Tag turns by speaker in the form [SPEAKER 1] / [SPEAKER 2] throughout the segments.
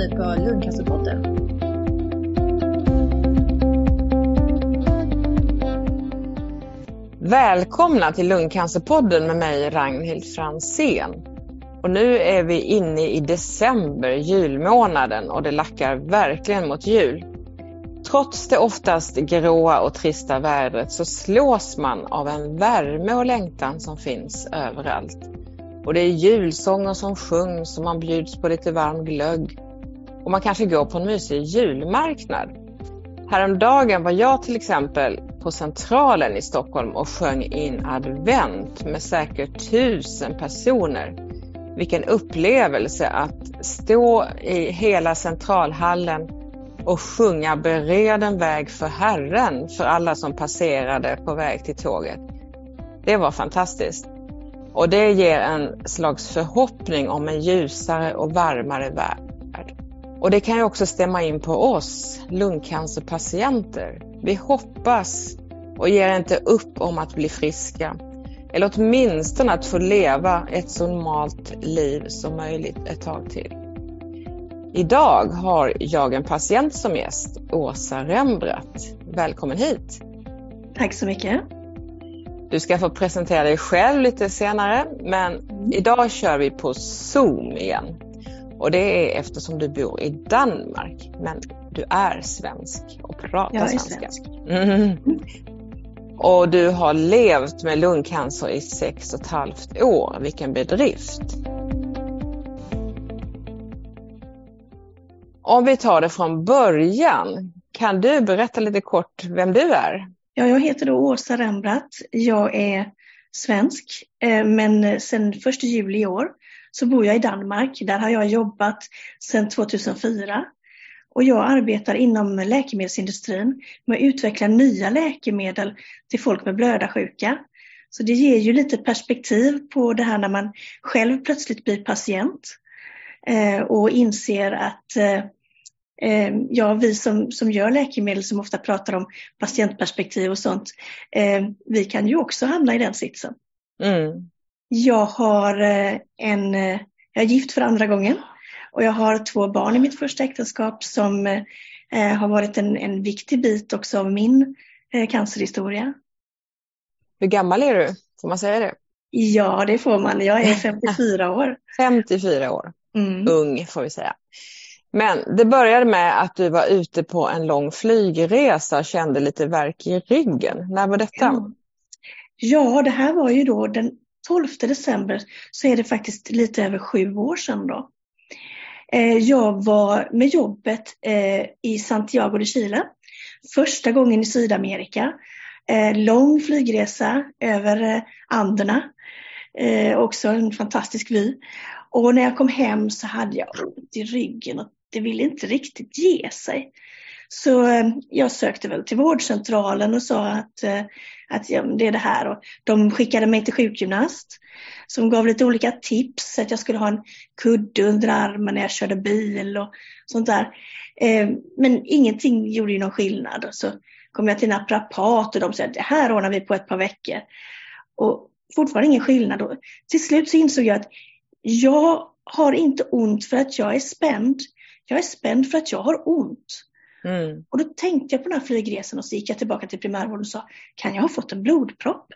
[SPEAKER 1] ni på Lungcancerpodden.
[SPEAKER 2] Välkomna till Lungcancerpodden med mig Ragnhild Fransén. Och nu är vi inne i december, julmånaden, och det lackar verkligen mot jul. Trots det oftast gråa och trista vädret så slås man av en värme och längtan som finns överallt. Och det är julsånger som sjungs och man bjuds på lite varm glögg. Och man kanske går på en mysig julmarknad. Häromdagen var jag till exempel på Centralen i Stockholm och sjöng in advent med säkert tusen personer. Vilken upplevelse att stå i hela centralhallen och sjunga Bered en väg för Herren för alla som passerade på väg till tåget. Det var fantastiskt. Och det ger en slags förhoppning om en ljusare och varmare värld. Och det kan ju också stämma in på oss lungcancerpatienter. Vi hoppas och ger inte upp om att bli friska. Eller åtminstone att få leva ett så normalt liv som möjligt ett tag till. Idag har jag en patient som gäst, Åsa Rembrandt. Välkommen hit!
[SPEAKER 3] Tack så mycket!
[SPEAKER 2] Du ska få presentera dig själv lite senare, men mm. idag kör vi på Zoom igen. Och det är eftersom du bor i Danmark, men du är svensk och pratar
[SPEAKER 3] jag är
[SPEAKER 2] svenska.
[SPEAKER 3] Svensk.
[SPEAKER 2] Mm. Och du har levt med lungcancer i sex och ett halvt år. Vilken bedrift! Om vi tar det från början, kan du berätta lite kort vem du är?
[SPEAKER 3] Ja, jag heter då Åsa Rembrandt. Jag är svensk, eh, men sedan 1 juli i år så bor jag i Danmark. Där har jag jobbat sedan 2004. Och jag arbetar inom läkemedelsindustrin med att utveckla nya läkemedel till folk med blödarsjuka. Så det ger ju lite perspektiv på det här när man själv plötsligt blir patient eh, och inser att eh, eh, ja, vi som, som gör läkemedel som ofta pratar om patientperspektiv och sånt, eh, vi kan ju också hamna i den sitsen. Mm. Jag har eh, en, eh, jag är gift för andra gången och jag har två barn i mitt första äktenskap som eh, har varit en, en viktig bit också av min eh, cancerhistoria.
[SPEAKER 2] Hur gammal är du? Får man säga det?
[SPEAKER 3] Ja, det får man. Jag är 54 år.
[SPEAKER 2] 54 år. Mm. Ung får vi säga. Men det började med att du var ute på en lång flygresa och kände lite värk i ryggen. När var detta?
[SPEAKER 3] Ja. ja, det här var ju då den 12 december, så är det faktiskt lite över sju år sedan då. Eh, jag var med jobbet eh, i Santiago de Chile, första gången i Sydamerika. Eh, lång flygresa över Anderna, också en fantastisk vy. Och när jag kom hem så hade jag ont i ryggen och det ville inte riktigt ge sig. Så eh, jag sökte väl till vårdcentralen och sa att, eh, att ja, det är det här. Och de skickade mig till sjukgymnast som gav lite olika tips. Att jag skulle ha en kudde under armen när jag körde bil och sånt där. Eh, men ingenting gjorde ju någon skillnad. Så kom jag till naprapat och de sa att det här ordnar vi på ett par veckor. Och fortfarande ingen skillnad. Och till slut så insåg jag att jag har inte ont för att jag är spänd. Jag är spänd för att jag har ont. Mm. Och då tänkte jag på den här flygresan och så gick jag tillbaka till primärvården och sa, kan jag ha fått en blodpropp?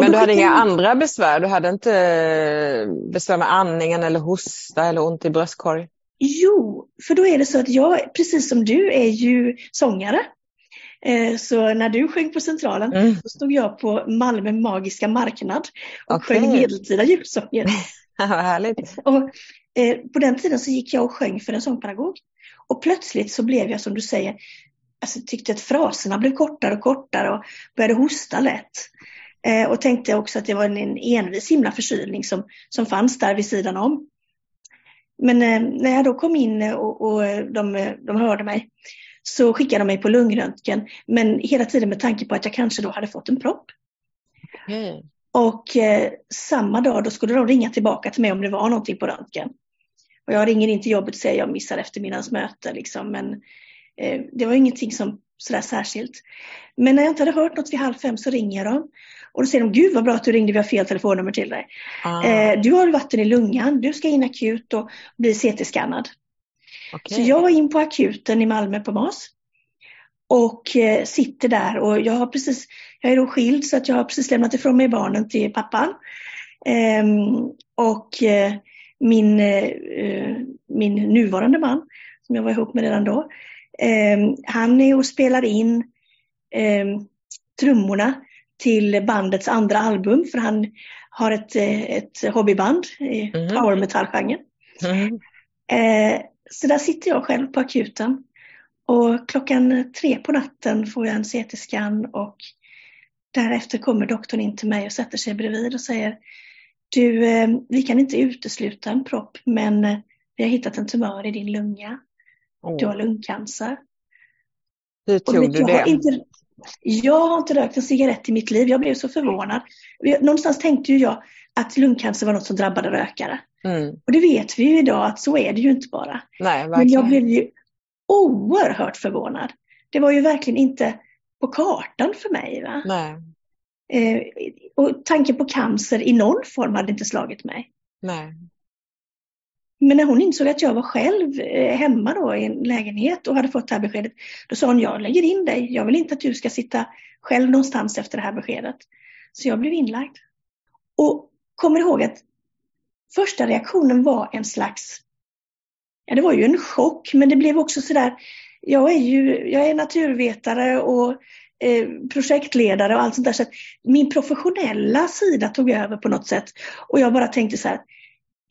[SPEAKER 2] Men du hade inga andra besvär? Du hade inte eh, besvär med andningen eller hosta eller ont i bröstkorg?
[SPEAKER 3] Jo, för då är det så att jag, precis som du, är ju sångare. Eh, så när du sjöng på Centralen, mm. då stod jag på Malmö Magiska Marknad och okay. sjöng medeltida julsånger.
[SPEAKER 2] Vad härligt.
[SPEAKER 3] Och, eh, på den tiden så gick jag och sjöng för en sångpedagog. Och plötsligt så blev jag som du säger, alltså tyckte att fraserna blev kortare och kortare och började hosta lätt. Eh, och tänkte också att det var en, en envis himla förkylning som, som fanns där vid sidan om. Men eh, när jag då kom in och, och de, de hörde mig så skickade de mig på lungröntgen. Men hela tiden med tanke på att jag kanske då hade fått en propp. Mm. Och eh, samma dag då skulle de ringa tillbaka till mig om det var någonting på röntgen. Och jag ringer in till jobbet och säger jag missar eftermiddagens möte. Liksom. Men eh, det var ingenting som sådär särskilt. Men när jag inte hade hört något vid halv fem så ringer jag dem. Och då säger de, gud vad bra att du ringde, vi har fel telefonnummer till dig. Ah. Eh, du har vatten i lungan, du ska in akut och bli CT-skannad. Okay. Så jag var in på akuten i Malmö på MAS. Och eh, sitter där och jag har precis, jag är då skild så att jag har precis lämnat ifrån mig barnen till pappan. Ehm, och eh, min, eh, min nuvarande man, som jag var ihop med redan då, ehm, han är och spelar in ehm, trummorna till bandets andra album, för han har ett, ett hobbyband i mm. power metal-genren. Mm. Så där sitter jag själv på akuten. Och klockan tre på natten får jag en CT-scan och därefter kommer doktorn in till mig och sätter sig bredvid och säger Du, eh, vi kan inte utesluta en propp men eh, vi har hittat en tumör i din lunga. Oh. Du har lungcancer.
[SPEAKER 2] Hur tog du det?
[SPEAKER 3] Inte, jag har inte rökt en cigarett i mitt liv. Jag blev så förvånad. Någonstans tänkte ju jag att lungcancer var något som drabbade rökare. Mm. Och det vet vi ju idag att så är det ju inte bara.
[SPEAKER 2] Nej,
[SPEAKER 3] Men jag blev ju oerhört förvånad. Det var ju verkligen inte på kartan för mig. Va?
[SPEAKER 2] Nej.
[SPEAKER 3] Eh, och tanken på cancer i någon form hade inte slagit mig.
[SPEAKER 2] Nej.
[SPEAKER 3] Men när hon insåg att jag var själv eh, hemma då i en lägenhet och hade fått det här beskedet, då sa hon, jag lägger in dig. Jag vill inte att du ska sitta själv någonstans efter det här beskedet. Så jag blev inlagd. Och kommer ihåg att första reaktionen var en slags, ja det var ju en chock, men det blev också sådär, jag är ju, jag är naturvetare och projektledare och allt sånt där, så att min professionella sida tog över på något sätt. Och jag bara tänkte så här,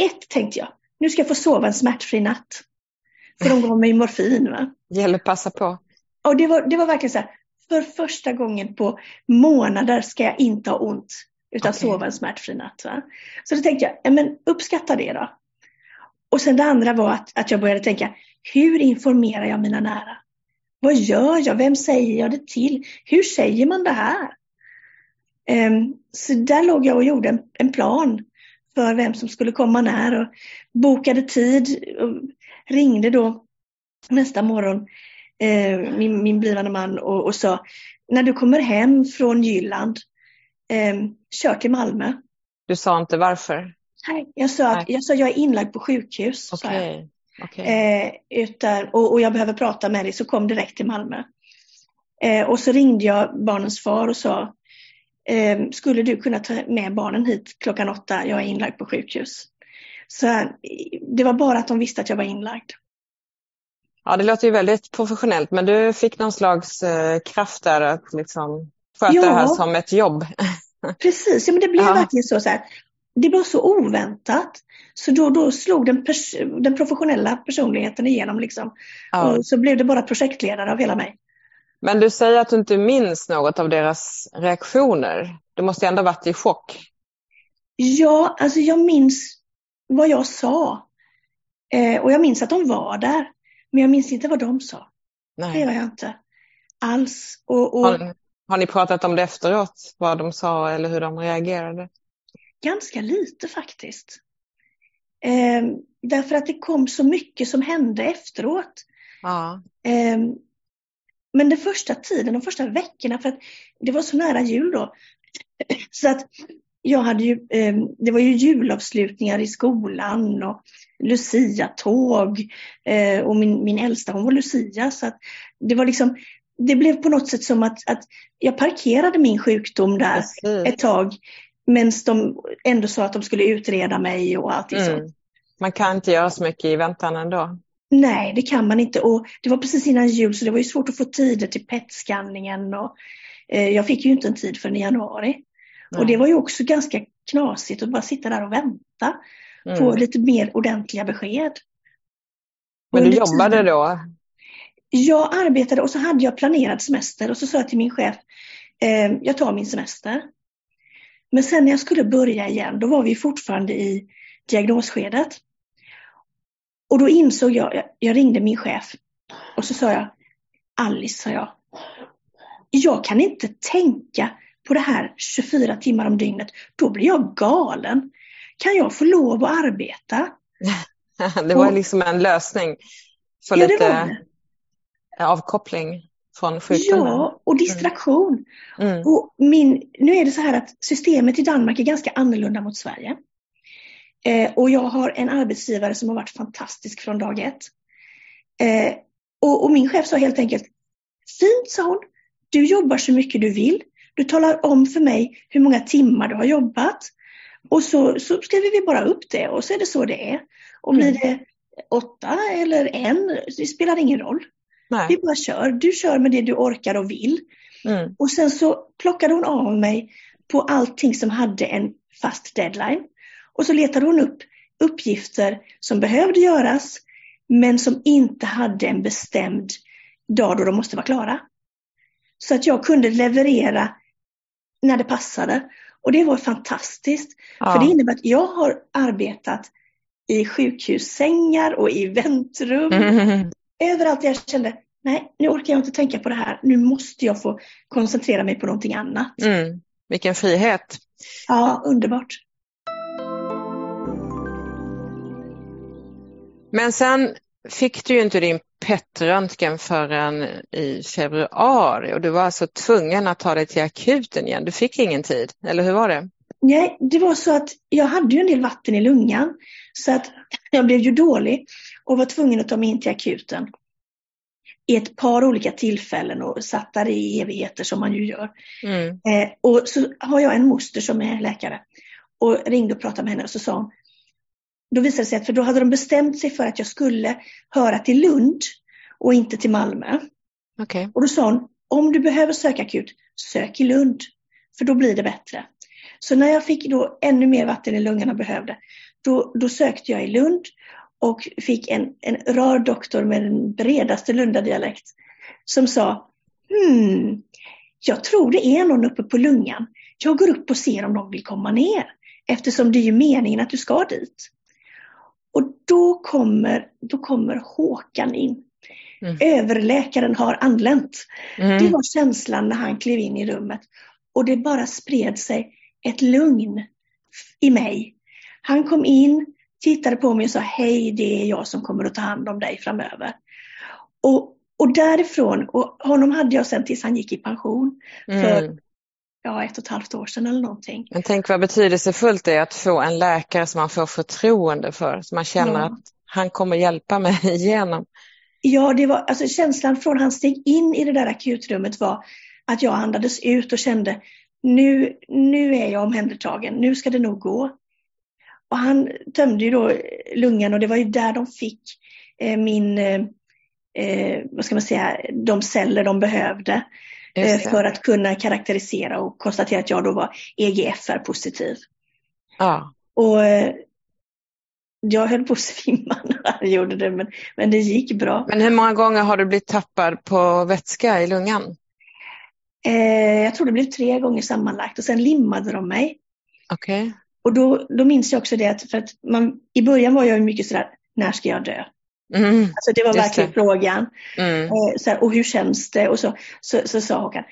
[SPEAKER 3] ett tänkte jag, nu ska jag få sova en smärtfri natt. För de gav mig morfin. Va?
[SPEAKER 2] Gäller passa på.
[SPEAKER 3] Och det var, det var verkligen så här, för första gången på månader ska jag inte ha ont utan okay. sova en smärtfri natt. Va? Så då tänkte jag, ja, men uppskatta det då. Och sen det andra var att, att jag började tänka, hur informerar jag mina nära? Vad gör jag? Vem säger jag det till? Hur säger man det här? Um, så där låg jag och gjorde en, plan för vem som skulle komma när och bokade tid och ringde då nästa morgon eh, min, min blivande man och, och sa när du kommer hem från Jylland eh, kör till Malmö.
[SPEAKER 2] Du sa inte varför?
[SPEAKER 3] Nej, jag sa att jag, sa, jag är inlagd på sjukhus.
[SPEAKER 2] Okay. Okay.
[SPEAKER 3] Eh, utan, och, och, jag behöver prata med dig, så kom direkt till Malmö. Eh, och så ringde jag barnens far och sa, eh, skulle du kunna ta med barnen hit klockan åtta, jag är inlagd på sjukhus. Så det var bara att de visste att jag var inlagd.
[SPEAKER 2] Ja, det låter ju väldigt professionellt, men du fick någon slags eh, kraft där att liksom sköta ja. det här som ett jobb.
[SPEAKER 3] Precis, ja, men det blev ja. verkligen så, så här, det var så oväntat. Så då, då slog den, den professionella personligheten igenom. Liksom. Ja. Och så blev det bara projektledare av hela mig.
[SPEAKER 2] Men du säger att du inte minns något av deras reaktioner. Du måste ändå varit i chock.
[SPEAKER 3] Ja, alltså jag minns vad jag sa. Eh, och jag minns att de var där. Men jag minns inte vad de sa. Nej. Det gör jag inte. Alls. Och, och...
[SPEAKER 2] Har, har ni pratat om det efteråt? Vad de sa eller hur de reagerade?
[SPEAKER 3] Ganska lite faktiskt. Eh, därför att det kom så mycket som hände efteråt.
[SPEAKER 2] Ja.
[SPEAKER 3] Eh, men den första tiden, de första veckorna, för att det var så nära jul då. Så att jag hade ju, eh, det var ju julavslutningar i skolan och Lucia-tåg. Eh, och min, min äldsta hon var Lucia. Så att det var liksom, det blev på något sätt som att, att jag parkerade min sjukdom där Precis. ett tag. Men de ändå sa att de skulle utreda mig och allting mm. sånt.
[SPEAKER 2] Man kan inte göra så mycket i väntan ändå.
[SPEAKER 3] Nej, det kan man inte. Och det var precis innan jul så det var ju svårt att få tider till PET-skanningen. Och, eh, jag fick ju inte en tid förrän i januari. Nej. Och det var ju också ganska knasigt att bara sitta där och vänta mm. på lite mer ordentliga besked.
[SPEAKER 2] Men du jobbade tiden, då?
[SPEAKER 3] Jag arbetade och så hade jag planerad semester och så sa jag till min chef, eh, jag tar min semester. Men sen när jag skulle börja igen, då var vi fortfarande i diagnosskedet. Och då insåg jag, jag ringde min chef och så sa jag, Alice, sa jag, jag kan inte tänka på det här 24 timmar om dygnet. Då blir jag galen. Kan jag få lov att arbeta?
[SPEAKER 2] det var liksom en lösning för ja, lite avkoppling. Från sjukdomen.
[SPEAKER 3] Ja, och distraktion. Mm. Och min, nu är det så här att systemet i Danmark är ganska annorlunda mot Sverige. Eh, och jag har en arbetsgivare som har varit fantastisk från dag ett. Eh, och, och, min chef sa helt enkelt, fint sa hon, du jobbar så mycket du vill. Du talar om för mig hur många timmar du har jobbat. Och så, så skriver vi bara upp det och så är det så det är. Och blir mm. det åtta eller en, det spelar ingen roll. Nej. Vi bara kör. Du kör med det du orkar och vill. Mm. Och sen så plockade hon av mig på allting som hade en fast deadline. Och så letade hon upp uppgifter som behövde göras men som inte hade en bestämd dag då de måste vara klara. Så att jag kunde leverera när det passade. Och det var fantastiskt. Ja. För det innebär att jag har arbetat i sjukhussängar och i väntrum. Mm. Överallt jag kände, nej nu orkar jag inte tänka på det här. Nu måste jag få koncentrera mig på någonting annat.
[SPEAKER 2] Mm. Vilken frihet.
[SPEAKER 3] Ja, underbart.
[SPEAKER 2] Men sen fick du ju inte din PET-röntgen förrän i februari och du var alltså tvungen att ta dig till akuten igen. Du fick ingen tid, eller hur var det?
[SPEAKER 3] Nej, det var så att jag hade ju en del vatten i lungan så att jag blev ju dålig och var tvungen att ta mig in till akuten i ett par olika tillfällen och satt där i evigheter som man ju gör. Mm. Eh, och så har jag en moster som är läkare och ringde och pratade med henne och så sa hon, då visade det sig att, för då hade de bestämt sig för att jag skulle höra till Lund och inte till Malmö.
[SPEAKER 2] Okay.
[SPEAKER 3] Och då sa hon, om du behöver söka akut, sök i Lund, för då blir det bättre. Så när jag fick då ännu mer vatten i lungorna behövde, då, då sökte jag i Lund och fick en, en rar doktor med den bredaste Lundadialekt som sa, hmm, jag tror det är någon uppe på lungan. Jag går upp och ser om de vill komma ner, eftersom det är ju meningen att du ska dit. Och då kommer, då kommer Håkan in. Mm. Överläkaren har anlänt. Mm. Det var känslan när han klev in i rummet. Och det bara spred sig ett lugn i mig. Han kom in, tittade på mig och sa hej, det är jag som kommer att ta hand om dig framöver. Och, och därifrån, och honom hade jag sen tills han gick i pension för mm. ja, ett och ett halvt år sedan eller någonting.
[SPEAKER 2] Men tänk vad betydelsefullt det är att få en läkare som man får förtroende för, som man känner ja. att han kommer hjälpa mig igenom.
[SPEAKER 3] Ja, det var, alltså känslan från han steg in i det där akutrummet var att jag andades ut och kände nu, nu är jag omhändertagen, nu ska det nog gå. Och han tömde ju då lungan och det var ju där de fick eh, min, eh, eh vad ska man säga, de celler de behövde eh, för att kunna karaktärisera och konstatera att jag då var EGFR positiv.
[SPEAKER 2] Ja.
[SPEAKER 3] Och eh, jag höll på att svimma när han gjorde det, men, men det gick bra.
[SPEAKER 2] Men hur många gånger har du blivit tappad på vätska i lungan?
[SPEAKER 3] Eh, jag tror det blev tre gånger sammanlagt och sen limmade de mig.
[SPEAKER 2] Okay.
[SPEAKER 3] Och då, då minns jag också det att, för att man, i början var jag mycket sådär, när ska jag dö? Mm, alltså det var verkligen det. frågan. Mm. Eh, så och hur känns det? Och så, så, så sa Håkan,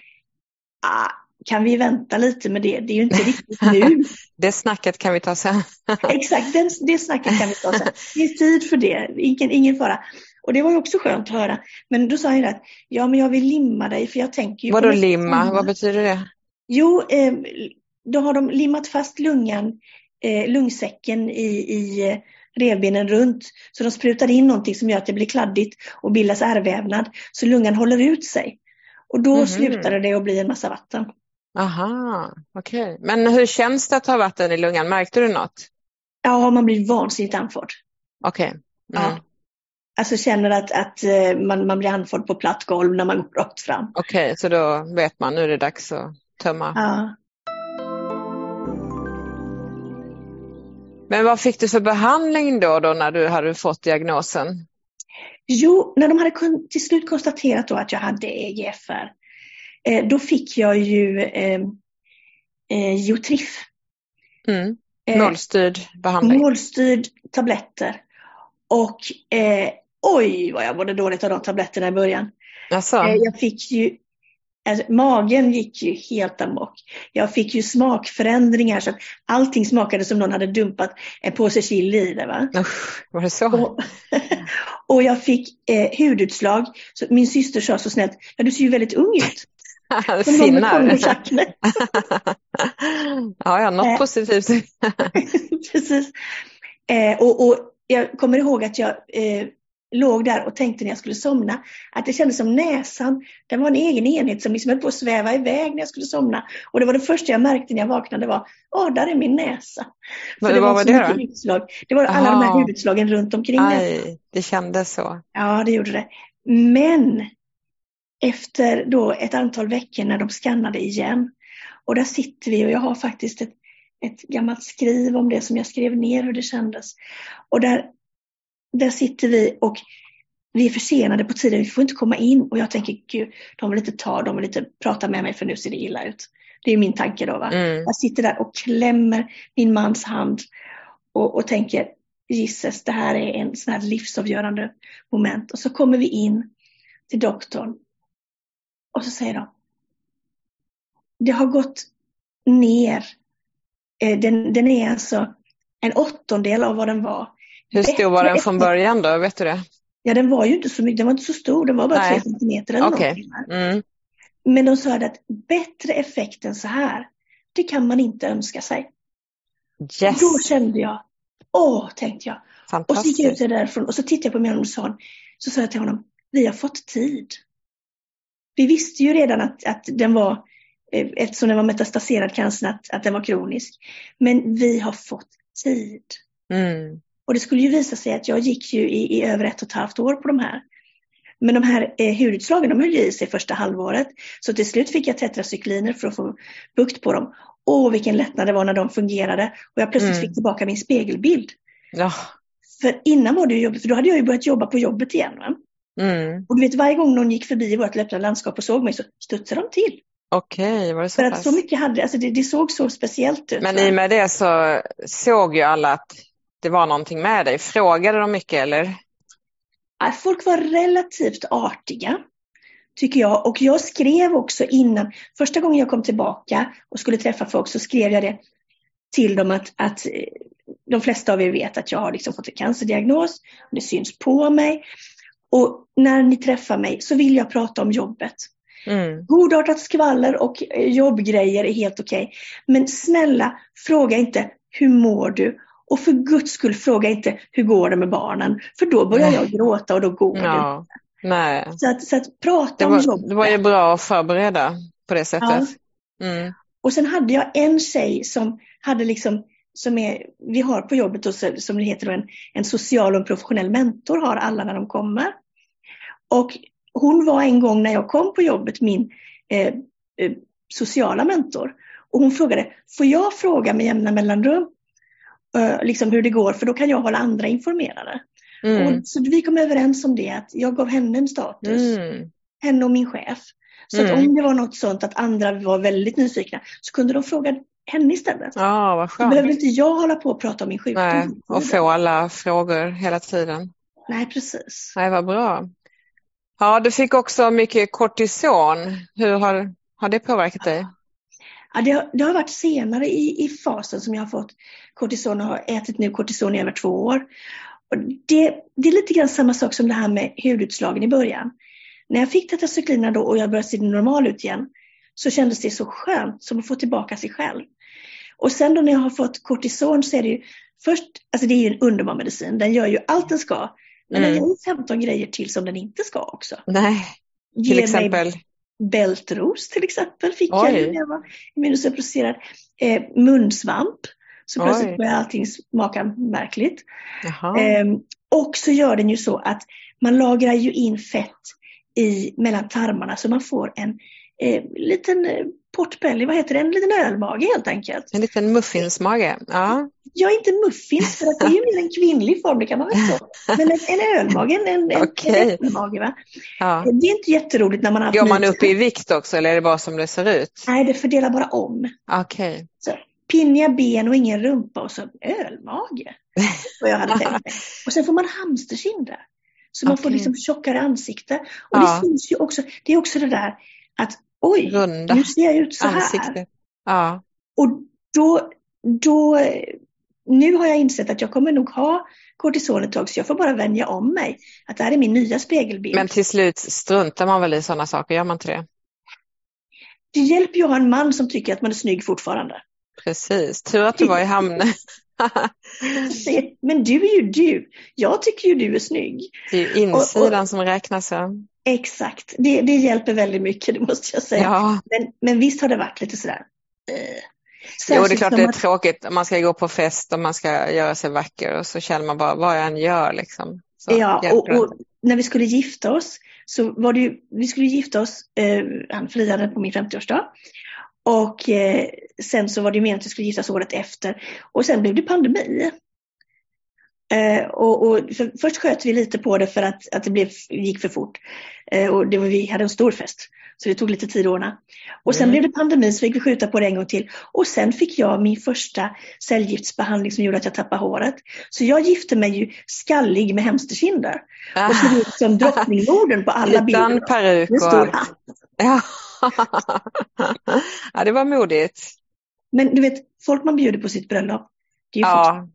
[SPEAKER 3] ah, kan vi vänta lite med det? Det är ju inte riktigt nu.
[SPEAKER 2] det snacket kan vi ta sen.
[SPEAKER 3] Exakt, det, det snacket kan vi ta sen. Det är tid för det, ingen, ingen fara. Och det var ju också skönt att höra. Men då sa han att ja men jag vill limma dig för jag tänker ju
[SPEAKER 2] Vadå limma? Vad betyder det?
[SPEAKER 3] Jo, eh, då har de limmat fast lungan, eh, lungsäcken i, i eh, revbenen runt. Så de sprutar in någonting som gör att det blir kladdigt och bildas ärrvävnad. Så lungan håller ut sig. Och då mm slutade det att bli en massa vatten.
[SPEAKER 2] Aha, okej. Okay. Men hur känns det att ha vatten i lungan? Märkte du något?
[SPEAKER 3] Ja, man blir vansinnigt andfådd.
[SPEAKER 2] Okej. Okay.
[SPEAKER 3] Mm. Ja. Alltså känner att, att eh, man, man blir andfådd på platt golv när man går rakt fram.
[SPEAKER 2] Okej, okay, så då vet man nu är det dags att tömma.
[SPEAKER 3] Ja.
[SPEAKER 2] Men vad fick du för behandling då, då när du hade fått diagnosen?
[SPEAKER 3] Jo, när de hade till slut konstaterat då att jag hade EGFR, eh, då fick jag ju eh, eh, Jotrif.
[SPEAKER 2] Mm. Målstyrd behandling?
[SPEAKER 3] Målstyrd tabletter. Och eh, oj vad jag mådde dåligt av de tabletterna i början.
[SPEAKER 2] Alltså.
[SPEAKER 3] Jag fick ju, alltså, magen gick ju helt amok. Jag fick ju smakförändringar så att allting smakade som någon hade dumpat en påse chili i det. Va?
[SPEAKER 2] Usch, var det så?
[SPEAKER 3] Och, Och jag fick eh, hudutslag. Så min syster sa så snällt, ja du ser ju väldigt ung ut.
[SPEAKER 2] Finnar. ja, ja, något
[SPEAKER 3] Eh.
[SPEAKER 2] positivt.
[SPEAKER 3] Precis. Eh, och, och jag kommer ihåg att jag eh, låg där och tänkte när jag skulle somna att det kändes som näsan, den var en egen enhet som liksom höll på att sväva iväg när jag skulle somna. Och det var det första jag märkte när jag vaknade var, åh, där är min näsa. För det
[SPEAKER 2] vad
[SPEAKER 3] var
[SPEAKER 2] var det då?
[SPEAKER 3] utslag. Det var alla de här
[SPEAKER 2] Aha.
[SPEAKER 3] hudutslagen runt omkring näsan.
[SPEAKER 2] Aj, det kändes så.
[SPEAKER 3] Ja, det gjorde det. Men efter då ett antal veckor när de skannade igen och där sitter vi och jag har faktiskt ett, ett gammalt skriv om det som jag skrev ner hur det kändes. Och där, där sitter vi och vi är försenade på tiden, vi får inte komma in och jag tänker gud, de vill inte ta, de vill inte prata med mig för nu ser det illa ut. Det är min tanke då. Va?
[SPEAKER 2] Mm.
[SPEAKER 3] Jag sitter där och klämmer min mans hand och, och tänker Gisses, det här är en sån här livsavgörande moment. Och så kommer vi in till doktorn och så säger de Det har gått ner. Eh, Den, den är alltså en åttondel av vad den var.
[SPEAKER 2] Hur stor var den från början då? Vet du det?
[SPEAKER 3] Ja, den var ju inte så mycket, den var inte så stor, den var bara
[SPEAKER 2] Nej.
[SPEAKER 3] tre centimeter eller va?
[SPEAKER 2] Mm.
[SPEAKER 3] Men de sa att bättre effekt än så här, det kan man inte önska sig.
[SPEAKER 2] Yes,
[SPEAKER 3] Då kände jag, åh, tänkte jag. Och så gick jag ut därifrån och så tittade jag på min son. Så sa jag till honom, vi har fått tid. Vi visste ju redan att, att den var, eh, eftersom den var metastaserad cancern, att, att den var kronisk. Men vi har fått tid.
[SPEAKER 2] Mm.
[SPEAKER 3] Och det skulle ju visa sig att jag gick ju i, i över ett och ett halvt år på de här. Men de här eh, hudutslagen de höll i sig första halvåret. Så till slut fick jag tetracykliner för att få bukt på dem. Åh, vilken lättnad det var när de fungerade. Och jag plötsligt
[SPEAKER 2] Mm.
[SPEAKER 3] fick tillbaka min spegelbild.
[SPEAKER 2] Ja.
[SPEAKER 3] För innan var det ju jobbigt, för då hade jag ju börjat jobba på jobbet igen.
[SPEAKER 2] Mm.
[SPEAKER 3] Och du vet, varje gång någon gick förbi vårt öppna landskap och såg mig så studsade de till.
[SPEAKER 2] Okej, var det så
[SPEAKER 3] För att
[SPEAKER 2] pass?
[SPEAKER 3] så mycket hade, alltså det, det såg så speciellt ut.
[SPEAKER 2] Men
[SPEAKER 3] va?
[SPEAKER 2] i och med det så såg ju alla att det var någonting med dig. Frågade de mycket eller?
[SPEAKER 3] Ja, Folk var relativt artiga, tycker jag. Och jag skrev också innan, första gången jag kom tillbaka och skulle träffa folk så skrev jag det till dem att, att eh, de flesta av er vet att jag har liksom fått en cancerdiagnos. Och det syns på mig. Och när ni träffar mig så vill jag prata om jobbet.
[SPEAKER 2] Mm.
[SPEAKER 3] Godartat skvaller och eh, jobbgrejer är helt okej. Men snälla, fråga inte hur mår du? Och för guds skull, fråga inte hur går det med barnen? För då börjar jag gråta och då går det.
[SPEAKER 2] Ja. Nej,
[SPEAKER 3] Så att, så att prata
[SPEAKER 2] det
[SPEAKER 3] om
[SPEAKER 2] var,
[SPEAKER 3] jobbet.
[SPEAKER 2] det var ju bra att förbereda på det sättet. Mm.
[SPEAKER 3] Och sen hade jag en tjej som hade liksom, som är, vi har på jobbet, och som det heter, en, en social och professionell mentor har alla när de kommer. Och hon var en gång när jag kom på jobbet min eh, eh, sociala mentor. Och hon frågade, får jag fråga med jämna mellanrum liksom hur det går, för då kan jag hålla andra informerade.
[SPEAKER 2] Mm.
[SPEAKER 3] Och, så vi kom överens om det, att jag gav henne en status.
[SPEAKER 2] Mm.
[SPEAKER 3] henne och min chef. Så att
[SPEAKER 2] Mm.
[SPEAKER 3] om det var något sånt att andra var väldigt nyfikna så kunde de fråga henne istället.
[SPEAKER 2] Ja, vad
[SPEAKER 3] Då
[SPEAKER 2] skönt.
[SPEAKER 3] behövde inte jag hålla på och prata om min sjukdom.
[SPEAKER 2] Nej, och få alla frågor hela tiden.
[SPEAKER 3] Nej, precis.
[SPEAKER 2] Nej, vad bra. Ja, du fick också mycket kortison. Hur har, har det påverkat dig?
[SPEAKER 3] Ja, det, har, det har varit senare i, i fasen som jag har fått kortison och har ätit nu kortison i över två år. Och det, det är lite grann samma sak som det här med hudutslagen i början. När jag fick tetracyklinerna då och jag började se normal ut igen så kändes det så skönt som att få tillbaka sig själv. Och sen då när jag har fått kortison så är det ju först, alltså det är ju en underbar medicin, den gör ju allt den ska. Men den
[SPEAKER 2] Mm.
[SPEAKER 3] gör ju 15 grejer till som den inte ska också.
[SPEAKER 2] Nej, till
[SPEAKER 3] Ger mig
[SPEAKER 2] exempel.
[SPEAKER 3] Bältros till exempel fick jag
[SPEAKER 2] Oj.
[SPEAKER 3] ju när jag var immunosuppresserad. Eh, munsvamp, så
[SPEAKER 2] Oj.
[SPEAKER 3] plötsligt börjar allting smaka märkligt. Ehm, och så gör den ju så att man lagrar ju in fett i, mellan tarmarna så man får en eh, liten eh, portbelly, vad heter det, en liten ölmage helt enkelt.
[SPEAKER 2] En liten muffinsmage. Ja.
[SPEAKER 3] Jag är inte muffins för att det är ju mer en kvinnlig form, det kan man väl få. Men en, en ölmage, en, en,
[SPEAKER 2] Okej.
[SPEAKER 3] en äppelmage va.
[SPEAKER 2] ja.
[SPEAKER 3] Det är inte jätteroligt när man har
[SPEAKER 2] Går man upp i vikt också eller är det bara som det ser ut?
[SPEAKER 3] Nej, det fördelar bara om.
[SPEAKER 2] Okej.
[SPEAKER 3] Så, pinniga ben och ingen rumpa och så ölmage. Vad jag hade tänkt mig. Och sen får man hamsterkinder. Så man får
[SPEAKER 2] Okej.
[SPEAKER 3] liksom tjockare ansikte. Och
[SPEAKER 2] Ja.
[SPEAKER 3] det finns ju också, det är också det där att oj,
[SPEAKER 2] Runda
[SPEAKER 3] nu ser jag ut så här.
[SPEAKER 2] Ja.
[SPEAKER 3] Och då, då nu har jag insett att jag kommer nog ha kortison ett tag så jag får bara vänja om mig. Att det här är min nya spegelbild.
[SPEAKER 2] Men till slut struntar man väl i sådana saker, gör man inte det?
[SPEAKER 3] Det hjälper ju att ha en man som tycker att man är snygg fortfarande.
[SPEAKER 2] Precis, tur att du var i Hamne.
[SPEAKER 3] Men du är ju du. Jag tycker ju du är snygg.
[SPEAKER 2] Det är ju insidan och, och, som räknas. Ja.
[SPEAKER 3] Exakt, det, det hjälper väldigt mycket, det måste jag säga.
[SPEAKER 2] Ja.
[SPEAKER 3] Men, men visst har det varit lite sådär. Eh.
[SPEAKER 2] Jo, det är klart det är att... tråkigt. Man ska gå på fest och man ska göra sig vacker och så känner man bara vad jag än gör. Liksom.
[SPEAKER 3] Så ja, och, och, när vi skulle gifta oss så var det ju, vi skulle gifta oss, eh, han friade på min 50-årsdag. Och eh, sen så var det meningen att vi skulle giftas året efter. Och sen blev det pandemi. Eh, och, och för, först sköt vi lite på det för att, att det blev, gick för fort. Eh, och det var, vi hade en stor fest. Så det tog lite tid att ordna. Och sen mm. blev det pandemi så fick vi skjuta på det en gång till. Och sen fick jag min första cellgiftsbehandling som gjorde att jag tappade håret. Så jag gifte mig ju skallig med hemsterkinder. Ah. Och såg ut som drottningnorden på alla bilder.
[SPEAKER 2] Utan peruk och allt. Ja. ja, det var modigt.
[SPEAKER 3] Men du vet, folk man bjuder på sitt bröllop,
[SPEAKER 2] det är ju, ja,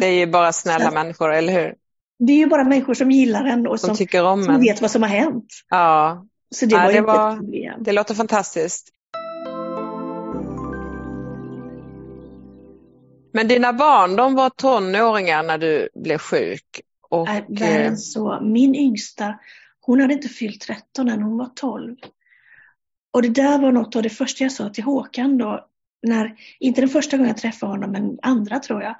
[SPEAKER 2] det är ju bara snälla människor, eller hur?
[SPEAKER 3] Det är ju bara människor som gillar en och som, som tycker om som en. vet vad som har hänt.
[SPEAKER 2] Ja,
[SPEAKER 3] så det
[SPEAKER 2] ja,
[SPEAKER 3] var
[SPEAKER 2] det,
[SPEAKER 3] var,
[SPEAKER 2] det låter fantastiskt. Men dina barn, de var tonåringar när du blev sjuk?
[SPEAKER 3] Och... Äh, så. Min yngsta, hon hade inte fyllt 13 än, hon var 12. Och det där var något av det första jag sa till Håkan då, när, inte den första gången jag träffade honom, men andra tror jag,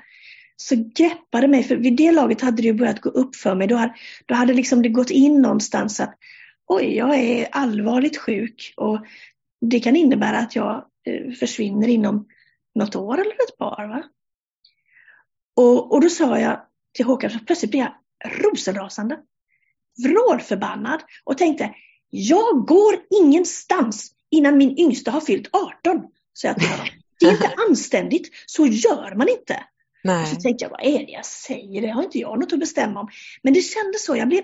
[SPEAKER 3] så greppade mig, för vid det laget hade det ju börjat gå upp för mig. Då hade, då hade liksom det gått in någonstans att oj, jag är allvarligt sjuk och det kan innebära att jag eh, försvinner inom något år eller ett par. Va? Och, och då sa jag till Håkan, så plötsligt blev jag rosenrasande, vrålförbannad och tänkte, jag går ingenstans innan min yngsta har fyllt 18. Så jag till Det är inte anständigt, så gör man inte. Nej. Och så tänkte jag, vad är det jag säger? Det har inte jag något att bestämma om. Men det kändes så, jag blev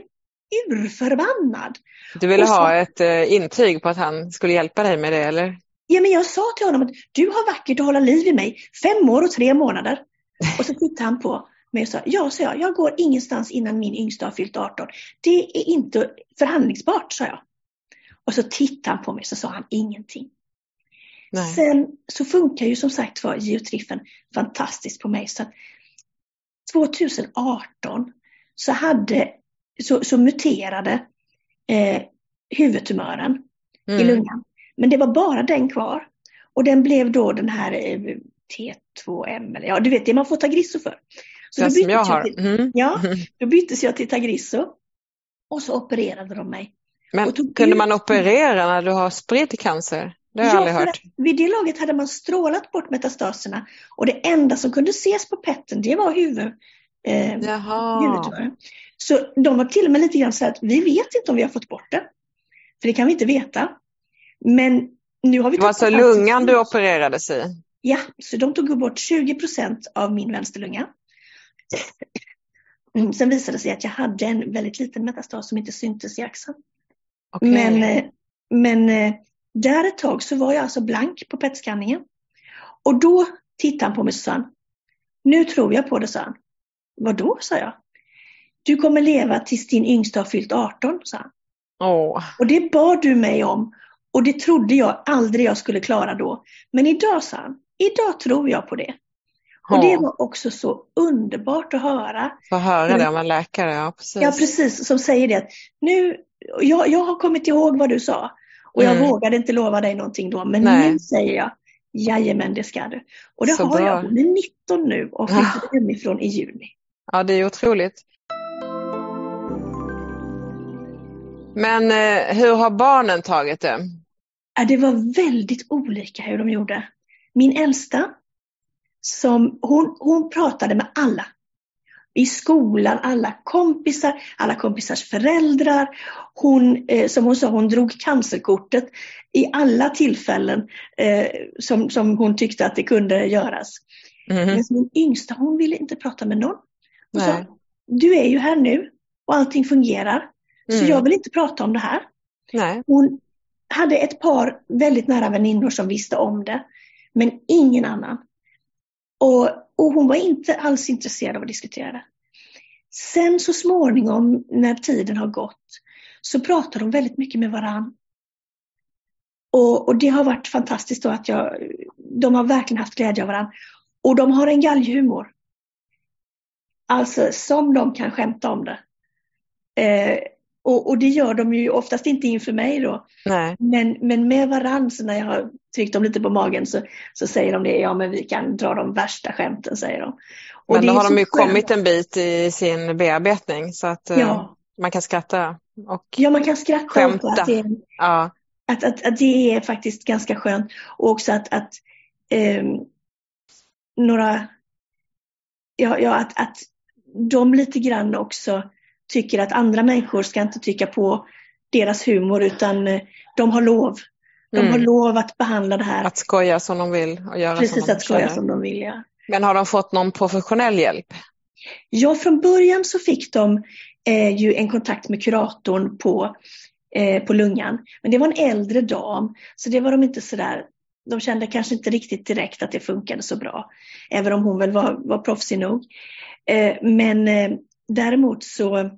[SPEAKER 3] urförbannad.
[SPEAKER 2] Du ville så, ha ett uh, intyg på att han skulle hjälpa dig med det eller?
[SPEAKER 3] Ja, men jag sa till honom att du har vackert att hålla liv i mig, fem år och tre månader. Och så tittade han på mig och sa, ja, så jag, jag går ingenstans innan min yngsta har fyllt 18. Det är inte förhandlingsbart, sa jag. Och så tittade han på mig och så sa han ingenting. Nej. Sen så funkar ju som sagt var geotriffen fantastiskt på mig. Så 2018 så hade så, så muterade eh, huvudtumören mm. i lungan. Men det var bara den kvar. Och den blev då den här eh, T2M, eller ja du vet det man får Tagrisso för.
[SPEAKER 2] Så det då som jag har. Till,
[SPEAKER 3] mm. Ja, då byttes jag till Tagrisso. Och så opererade de mig.
[SPEAKER 2] Men kunde man operera när du har spridd cancer? Det har jag aldrig hört.
[SPEAKER 3] Vid det laget hade man strålat bort metastaserna och det enda som kunde ses på petten det var huvud, eh, huvudtumören. Så de var till och med lite grann så att vi vet inte om vi har fått bort det. För det kan vi inte veta. Men nu har vi...
[SPEAKER 2] Det var alltså lungan du opererades i?
[SPEAKER 3] Ja, så de tog bort 20 procent av min vänsterlunga. Sen visade det sig att jag hade en väldigt liten metastas som inte syntes i axeln. Okay. Men, eh, men eh, där ett tag så var jag alltså blank på PET-skanningen. Och då tittade han på mig och sa nu tror jag på det, sa han. Vadå, sa jag. Du kommer leva tills din yngsta har fyllt 18, sa han.
[SPEAKER 2] Oh.
[SPEAKER 3] Och det bad du mig om och det trodde jag aldrig jag skulle klara då. Men idag, sa han, idag tror jag på det. Och det var också så underbart att höra.
[SPEAKER 2] Få höra det av en läkare, ja precis.
[SPEAKER 3] Ja precis, som säger det att nu, jag, jag har kommit ihåg vad du sa och jag mm. vågade inte lova dig någonting då, men Nej. nu säger jag Jajamän, det ska du. Och det så har bra. jag. Hon är 19 nu och flyttade ja. hemifrån i juni.
[SPEAKER 2] Ja, det är otroligt. Men eh, hur har barnen tagit det?
[SPEAKER 3] det var väldigt olika hur de gjorde. Min äldsta, som, hon, hon pratade med alla. I skolan, alla kompisar, alla kompisars föräldrar. Hon, eh, som hon sa, hon drog cancerkortet i alla tillfällen eh, som, som hon tyckte att det kunde göras. Mm. Men min yngsta, hon ville inte prata med någon. Hon sa, du är ju här nu och allting fungerar. Så mm. jag vill inte prata om det här.
[SPEAKER 2] Nej.
[SPEAKER 3] Hon hade ett par väldigt nära väninnor som visste om det, men ingen annan. Och och hon var inte alls intresserad av att diskutera det. Sen så småningom när tiden har gått så pratar de väldigt mycket med varann. Och, och, det har varit fantastiskt då att jag, de har verkligen haft glädje av varandra. Och de har en galghumor. Alltså som de kan skämta om det. Eh, och, och, det gör de ju oftast inte inför mig då.
[SPEAKER 2] Nej.
[SPEAKER 3] Men, men med varandra, så när jag har tryckt dem lite på magen så, så säger de det, ja men vi kan dra de värsta skämten, säger de.
[SPEAKER 2] Och men då har de ju skönt. kommit en bit i sin bearbetning så att eh, ja. man kan skratta och
[SPEAKER 3] Ja, man kan skratta
[SPEAKER 2] skämta.
[SPEAKER 3] Att det,
[SPEAKER 2] ja.
[SPEAKER 3] att, att, att det är faktiskt ganska skönt. Och också att, att eh, några, ja, ja att, att de lite grann också tycker att andra människor ska inte tycka på deras humor utan eh, de har lov. De mm. har lov att behandla det här.
[SPEAKER 2] Att skoja som de vill och göra
[SPEAKER 3] Precis,
[SPEAKER 2] som de
[SPEAKER 3] att skoja som de vill, ja.
[SPEAKER 2] Men har de fått någon professionell hjälp?
[SPEAKER 3] Ja, från början så fick de eh, ju en kontakt med kuratorn på, eh, på lungan. Men det var en äldre dam, så det var de inte sådär de kände kanske inte riktigt direkt att det funkade så bra. Även om hon väl var, var proffsig nog. Eh, men eh, däremot så,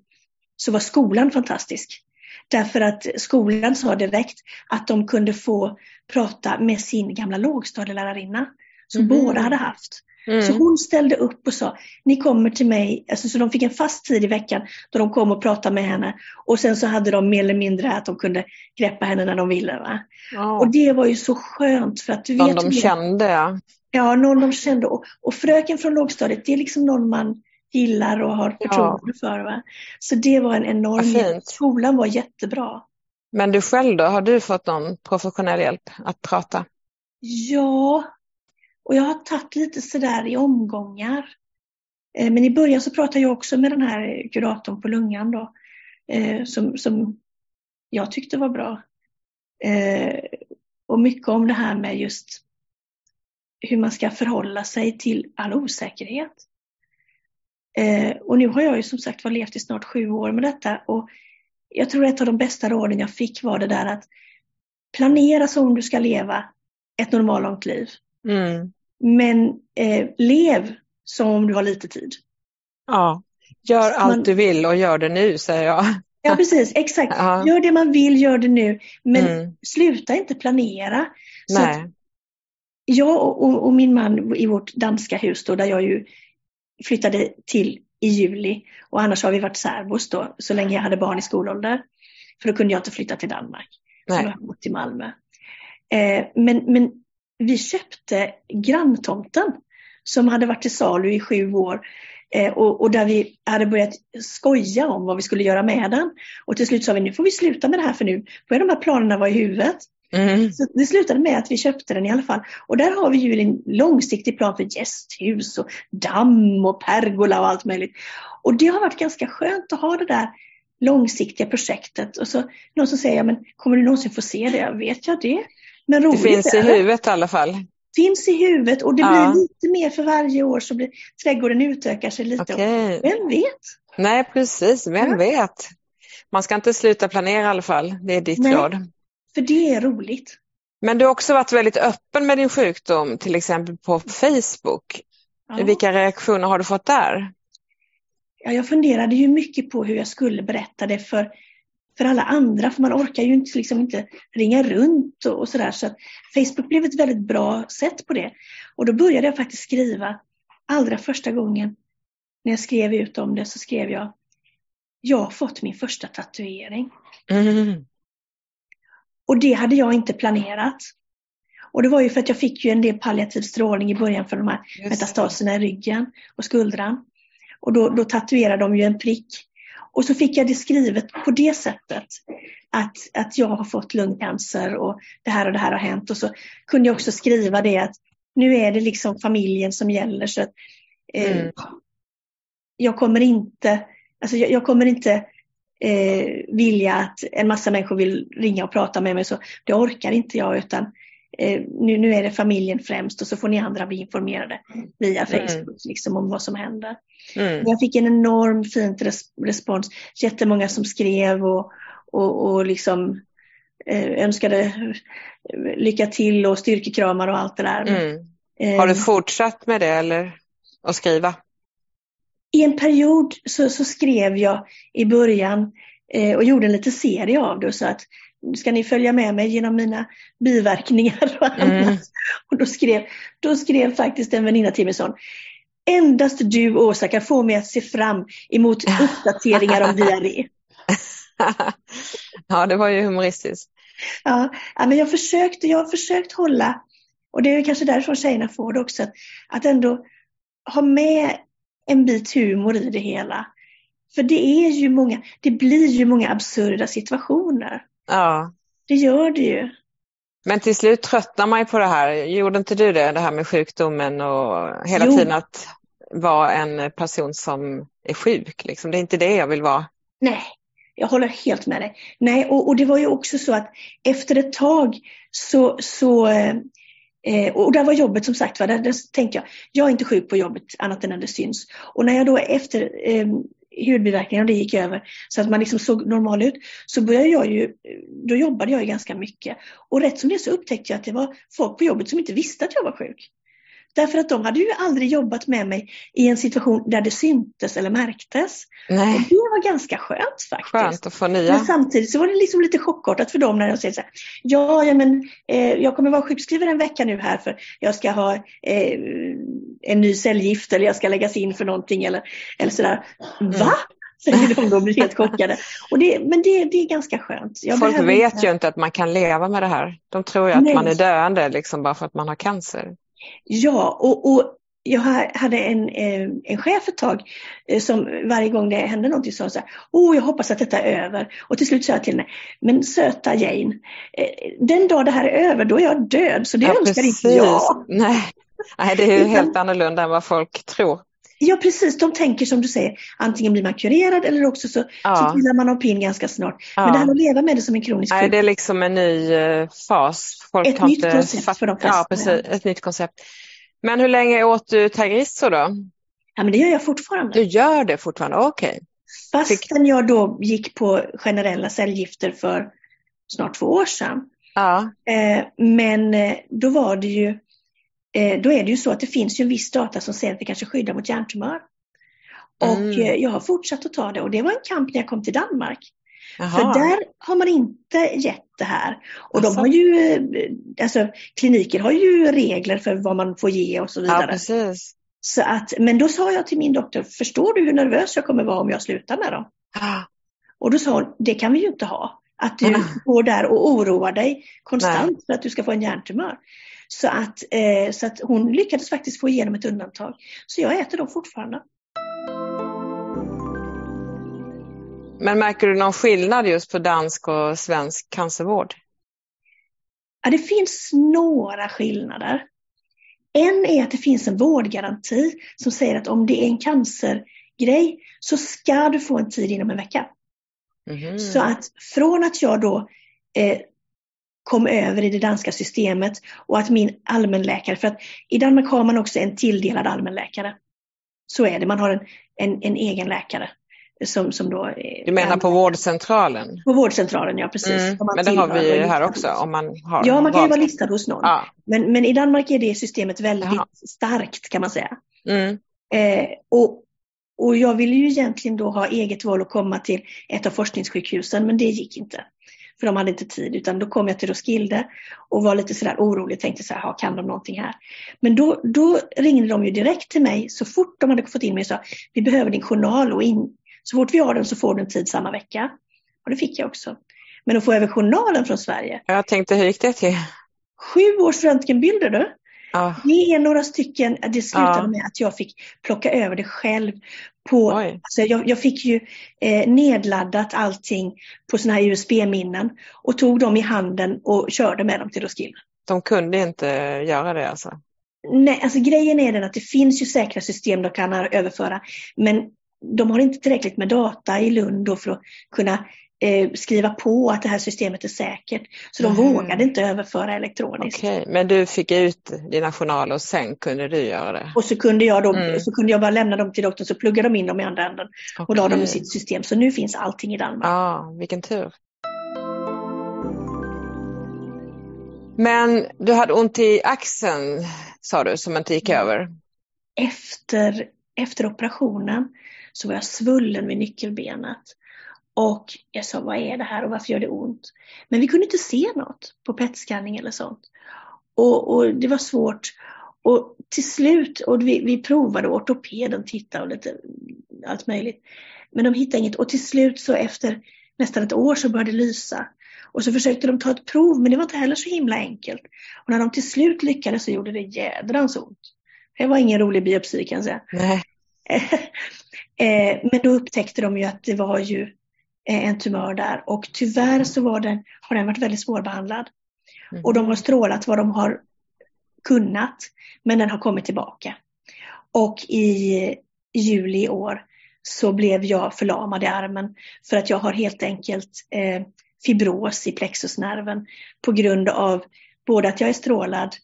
[SPEAKER 3] så var skolan fantastisk. Därför att skolan sa direkt att de kunde få prata med sin gamla lågstadielärarinna som mm. båda hade haft. Mm. Så hon ställde upp och sa, ni kommer till mig, alltså, så de fick en fast tid i veckan då de kom och pratade med henne. Och sen så hade de mer eller mindre att de kunde greppa henne när de ville. Va? Oh. Och det var ju så skönt för att du
[SPEAKER 2] någon
[SPEAKER 3] vet.
[SPEAKER 2] de kände ja.
[SPEAKER 3] Ja, någon de kände. Och, och fröken från lågstadiet, det är liksom någon man gillar och har förtroende ja. för. Va? Så det var en enorm. Skolan var jättebra.
[SPEAKER 2] Men du själv då, har du fått någon professionell hjälp att prata?
[SPEAKER 3] Ja, och jag har tagit lite sådär i omgångar. Eh, men i början så pratade jag också med den här kuratorn på lungan då, eh, som, som jag tyckte var bra. Eh, och mycket om det här med just hur man ska förhålla sig till all osäkerhet. Och nu har jag ju som sagt var levt i snart sju år med detta och jag tror ett av de bästa råden jag fick var det där att planera som du ska leva ett normalt liv.
[SPEAKER 2] Mm.
[SPEAKER 3] Men eh, lev som om du har lite tid.
[SPEAKER 2] Ja, gör allt man... du vill och gör det nu säger jag.
[SPEAKER 3] Ja precis, exakt. Ja. Gör det man vill, gör det nu. Men mm. sluta inte planera. Så
[SPEAKER 2] Nej.
[SPEAKER 3] jag och, och, min man i vårt danska hus då, där jag ju flyttade till i juli och annars har vi varit särbos då så länge jag hade barn i skolålder. För då kunde jag inte flytta till Danmark. Nej. Så jag har bott i Malmö. Eh, men, men vi köpte granntomten som hade varit till salu i sju år eh, och, och, där vi hade börjat skoja om vad vi skulle göra med den. Och till slut sa vi nu får vi sluta med det här för nu börjar de här planerna vara i huvudet.
[SPEAKER 2] Mm.
[SPEAKER 3] Så det slutade med att vi köpte den i alla fall. Och där har vi ju en långsiktig plan för gästhus och damm och pergola och allt möjligt. Och det har varit ganska skönt att ha det där långsiktiga projektet. Och så någon som säger, ja, men kommer du någonsin få se det? Vet jag det?
[SPEAKER 2] Men roligt det finns i huvudet i alla fall.
[SPEAKER 3] Finns i huvudet och det ja. blir lite mer för varje år så blir trädgården utökar sig lite.
[SPEAKER 2] Okay.
[SPEAKER 3] Vem vet?
[SPEAKER 2] Nej precis, vem ja. vet? Man ska inte sluta planera i alla fall, det är ditt
[SPEAKER 3] Nej,
[SPEAKER 2] råd.
[SPEAKER 3] För det är roligt.
[SPEAKER 2] Men du har också varit väldigt öppen med din sjukdom, till exempel på Facebook. Ja. Vilka reaktioner har du fått där?
[SPEAKER 3] Ja, jag funderade ju mycket på hur jag skulle berätta det för för alla andra, för man orkar ju inte, liksom inte ringa runt och, och sådär. Så att Facebook blev ett väldigt bra sätt på det. Och då började jag faktiskt skriva, allra första gången när jag skrev ut om det så skrev jag, jag har fått min första tatuering.
[SPEAKER 2] Mm.
[SPEAKER 3] Och det hade jag inte planerat. Och det var ju för att jag fick ju en del palliativ strålning i början för de här Just. metastaserna i ryggen och skuldran. Och då, då tatuerade de ju en prick och så fick jag det skrivet på det sättet. Att, att jag har fått lungcancer och det här och det här har hänt. Och så kunde jag också skriva det att nu är det liksom familjen som gäller. Så att, eh, mm. Jag kommer inte, alltså jag, jag kommer inte eh, vilja att en massa människor vill ringa och prata med mig. Så det orkar inte jag utan eh, nu, nu är det familjen främst och så får ni andra bli informerade via mm. Facebook mm. liksom, om vad som händer.
[SPEAKER 2] Mm.
[SPEAKER 3] Jag fick en enorm fint res respons. Jättemånga som skrev och, och, och liksom eh, önskade lycka till och styrkekramar och allt det där.
[SPEAKER 2] Mm. Har du fortsatt med det eller? att skriva?
[SPEAKER 3] I en period så, så skrev jag i början eh, och gjorde en liten serie av det. Så att ska ni följa med mig genom mina biverkningar och annat. Mm. Och då skrev, då skrev faktiskt en väninna till mig sån. Endast du Åsa kan få mig att se fram emot uppdateringar om diarré.
[SPEAKER 2] ja, det var ju humoristiskt.
[SPEAKER 3] Ja, men jag, försökte, jag har försökt hålla, och det är kanske därifrån tjejerna får det också, att ändå ha med en bit humor i det hela. För det är ju många, det blir ju många absurda situationer.
[SPEAKER 2] Ja.
[SPEAKER 3] Det gör det ju.
[SPEAKER 2] Men till slut tröttnar man ju på det här. Gjorde inte du det, det här med sjukdomen och hela jo. tiden att vara en person som är sjuk? Liksom. Det är inte det jag vill vara.
[SPEAKER 3] Nej, jag håller helt med dig. Nej, och, och det var ju också så att efter ett tag så, så eh, och där var jobbet som sagt var, där, där tänkte jag, jag är inte sjuk på jobbet annat än när det syns. Och när jag då efter eh, hudbiverkningarna det gick över så att man liksom såg normal ut, så började jag ju, då jobbade jag ju ganska mycket. Och rätt som det så upptäckte jag att det var folk på jobbet som inte visste att jag var sjuk. Därför att de hade ju aldrig jobbat med mig i en situation där det syntes eller märktes. Nej. Och det var ganska skönt faktiskt.
[SPEAKER 2] Skönt att få nya.
[SPEAKER 3] Men samtidigt så var det liksom lite chockartat för dem när de säger så här, ja, ja men eh, jag kommer vara sjukskriven en vecka nu här för jag ska ha eh, en ny cellgift eller jag ska läggas in för någonting eller, eller sådär. Mm. Va? Säger de då blir helt chockade. Och det, men det, det är ganska skönt.
[SPEAKER 2] Jag Folk vet inte... ju inte att man kan leva med det här. De tror ju att Nej. man är döende liksom bara för att man har cancer.
[SPEAKER 3] Ja, och, och jag hade en, eh, en chef ett tag eh, som varje gång det hände någonting sa så här, oh jag hoppas att detta är över. Och till slut sa jag till henne, men söta Jane, eh, den dag det här är över då är jag död så det ja, önskar precis. inte jag.
[SPEAKER 2] Nej. Nej, det är ju helt annorlunda än vad folk tror.
[SPEAKER 3] Ja precis, de tänker som du säger, antingen blir man kurerad eller också så, ja. så trillar man av pinn ganska snart. Ja. Men det här att leva med det som en kronisk
[SPEAKER 2] sjukdom. det är liksom en ny uh, fas.
[SPEAKER 3] Folk ett nytt koncept fatt... för de flesta.
[SPEAKER 2] Ja, precis, ett nytt koncept. Men hur länge åt du Tagrisso då?
[SPEAKER 3] Ja, men det gör jag fortfarande.
[SPEAKER 2] Du gör det fortfarande, okej. Okay.
[SPEAKER 3] Fastän jag då gick på generella cellgifter för snart två år sedan.
[SPEAKER 2] Ja.
[SPEAKER 3] Eh, men eh, då var det ju Eh, då är det ju så att det finns ju en viss data som säger att det kanske skyddar mot hjärntumör. Och mm. Eh, jag har fortsatt att ta det och det var en kamp när jag kom till Danmark. Aha. För där har man inte gett det här. Och alltså. de har ju, eh, alltså kliniker har ju regler för vad man får ge och så vidare.
[SPEAKER 2] Ja.
[SPEAKER 3] Så att, men då sa jag till min doktor, förstår du hur nervös jag kommer vara om jag slutar med dem?
[SPEAKER 2] Ah.
[SPEAKER 3] Och då sa hon, det kan vi ju inte ha. Att du ah. går där och oroar dig konstant Nej. för att du ska få en hjärntumör. Så att, eh, så att hon lyckades faktiskt få igenom ett undantag. Så jag äter dem fortfarande.
[SPEAKER 2] Men märker du någon skillnad just på dansk och svensk cancervård?
[SPEAKER 3] Ja, det finns några skillnader. En är att det finns en vårdgaranti som säger att om det är en cancergrej så ska du få en tid inom en vecka. Mm. Så att från att jag då eh, kom över i det danska systemet och att min allmänläkare, för att i Danmark har man också en tilldelad allmänläkare. Så är det, man har en, en, en egen läkare. Som, som då
[SPEAKER 2] du menar på vårdcentralen?
[SPEAKER 3] På vårdcentralen, ja precis. Mm,
[SPEAKER 2] men det har vi ju här också om man har
[SPEAKER 3] Ja, man kan ju vara listad hos någon. Ja. Men, men i Danmark är det systemet väldigt Jaha. starkt kan man säga.
[SPEAKER 2] Mm.
[SPEAKER 3] Eh, och, och jag ville ju egentligen då ha eget val att komma till ett av forskningssjukhusen, men det gick inte för de hade inte tid. Utan då kom jag till Roskilde och var lite sådär orolig, tänkte så här, kan de någonting här? Men då, då ringde de ju direkt till mig så fort de hade fått in mig och sa, vi behöver din journal och in, så fort vi har den så får du en tid samma vecka. Och det fick jag också. Men att få över journalen från Sverige.
[SPEAKER 2] Jag tänkte, hur gick det till?
[SPEAKER 3] Sju års röntgenbilder du. Ja. Det är några stycken, det slutade ja. med att jag fick plocka över det själv. På, alltså jag, jag fick ju eh, nedladdat allting på sådana här USB-minnen och tog dem i handen och körde med dem till Roskilde.
[SPEAKER 2] De kunde inte göra det alltså?
[SPEAKER 3] Nej, alltså grejen är den att det finns ju säkra system de kan överföra men de har inte tillräckligt med data i Lund för att kunna eh, skriva på att det här systemet är säkert. Så de mm. vågade inte överföra elektroniskt.
[SPEAKER 2] Okej, okay. men du fick ut dina journaler och sen kunde du göra det?
[SPEAKER 3] Och så kunde jag, då, mm. så kunde jag bara lämna dem till doktorn så pluggade de in dem i andra änden okay. och la dem i sitt system. Så nu finns allting i Danmark.
[SPEAKER 2] Ja, ah, vilken tur. Men du hade ont i axeln sa du som inte gick över?
[SPEAKER 3] efter, efter operationen så var jag svullen vid nyckelbenet. Och jag sa, vad är det här och varför gör det ont? Men vi kunde inte se något på PET-scanning eller sånt. Och, och, det var svårt. Och till slut, och vi, vi provade ortopeden titta och lite allt möjligt. Men de hittade inget och till slut så efter nästan ett år så började det lysa. Och så försökte de ta ett prov men det var inte heller så himla enkelt. Och när de till slut lyckades så gjorde det jädrans ont. Det var ingen rolig biopsi kan jag säga.
[SPEAKER 2] Nej.
[SPEAKER 3] Eh, men då upptäckte de ju att det var ju en tumör där och tyvärr så var den, har den varit väldigt svårbehandlad. Mm. Och de har strålat vad de har kunnat men den har kommit tillbaka. Och i juli i år så blev jag förlamad i armen för att jag har helt enkelt eh, fibros i plexusnerven på grund av både att jag är strålad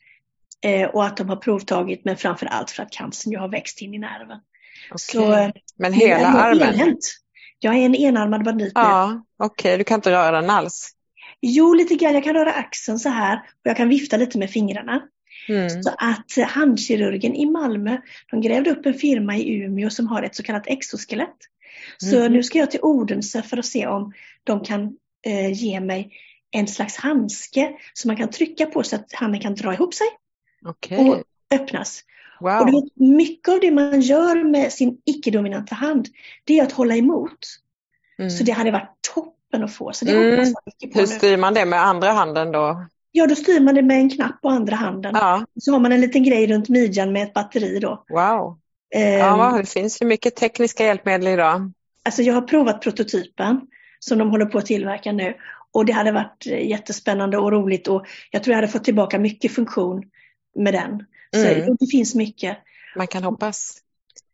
[SPEAKER 3] eh, och att de har provtagit men framför allt för att cancern ju har växt in i nerven.
[SPEAKER 2] Okay. Så, eh, men hela armen? Enhänt.
[SPEAKER 3] Jag är en enarmad bandit
[SPEAKER 2] Ja, okej, okay. du kan inte röra den alls?
[SPEAKER 3] Jo, lite grann. Jag kan röra axeln så här och jag kan vifta lite med fingrarna. Mm. Så att handkirurgen i Malmö, de grävde upp en firma i Umeå som har ett så kallat exoskelett. Så mm. nu ska jag till Odense för att se om de kan eh, ge mig en slags handske som man kan trycka på så att handen kan dra ihop sig
[SPEAKER 2] okay.
[SPEAKER 3] och öppnas. Wow. Och du vet, mycket av det man gör med sin icke-dominanta hand, det är att hålla emot. Mm. Så det hade varit toppen att få. Så det
[SPEAKER 2] mm. Hur styr man det med andra handen då?
[SPEAKER 3] Ja, då styr man det med en knapp på andra handen. Ja. Så har man en liten grej runt midjan med ett batteri då.
[SPEAKER 2] Wow. Um, ja, det finns ju mycket tekniska hjälpmedel idag.
[SPEAKER 3] Alltså jag har provat prototypen som de håller på att tillverka nu. Och det hade varit jättespännande och roligt och jag tror jag hade fått tillbaka mycket funktion med den. Så mm. det finns mycket.
[SPEAKER 2] Man kan hoppas.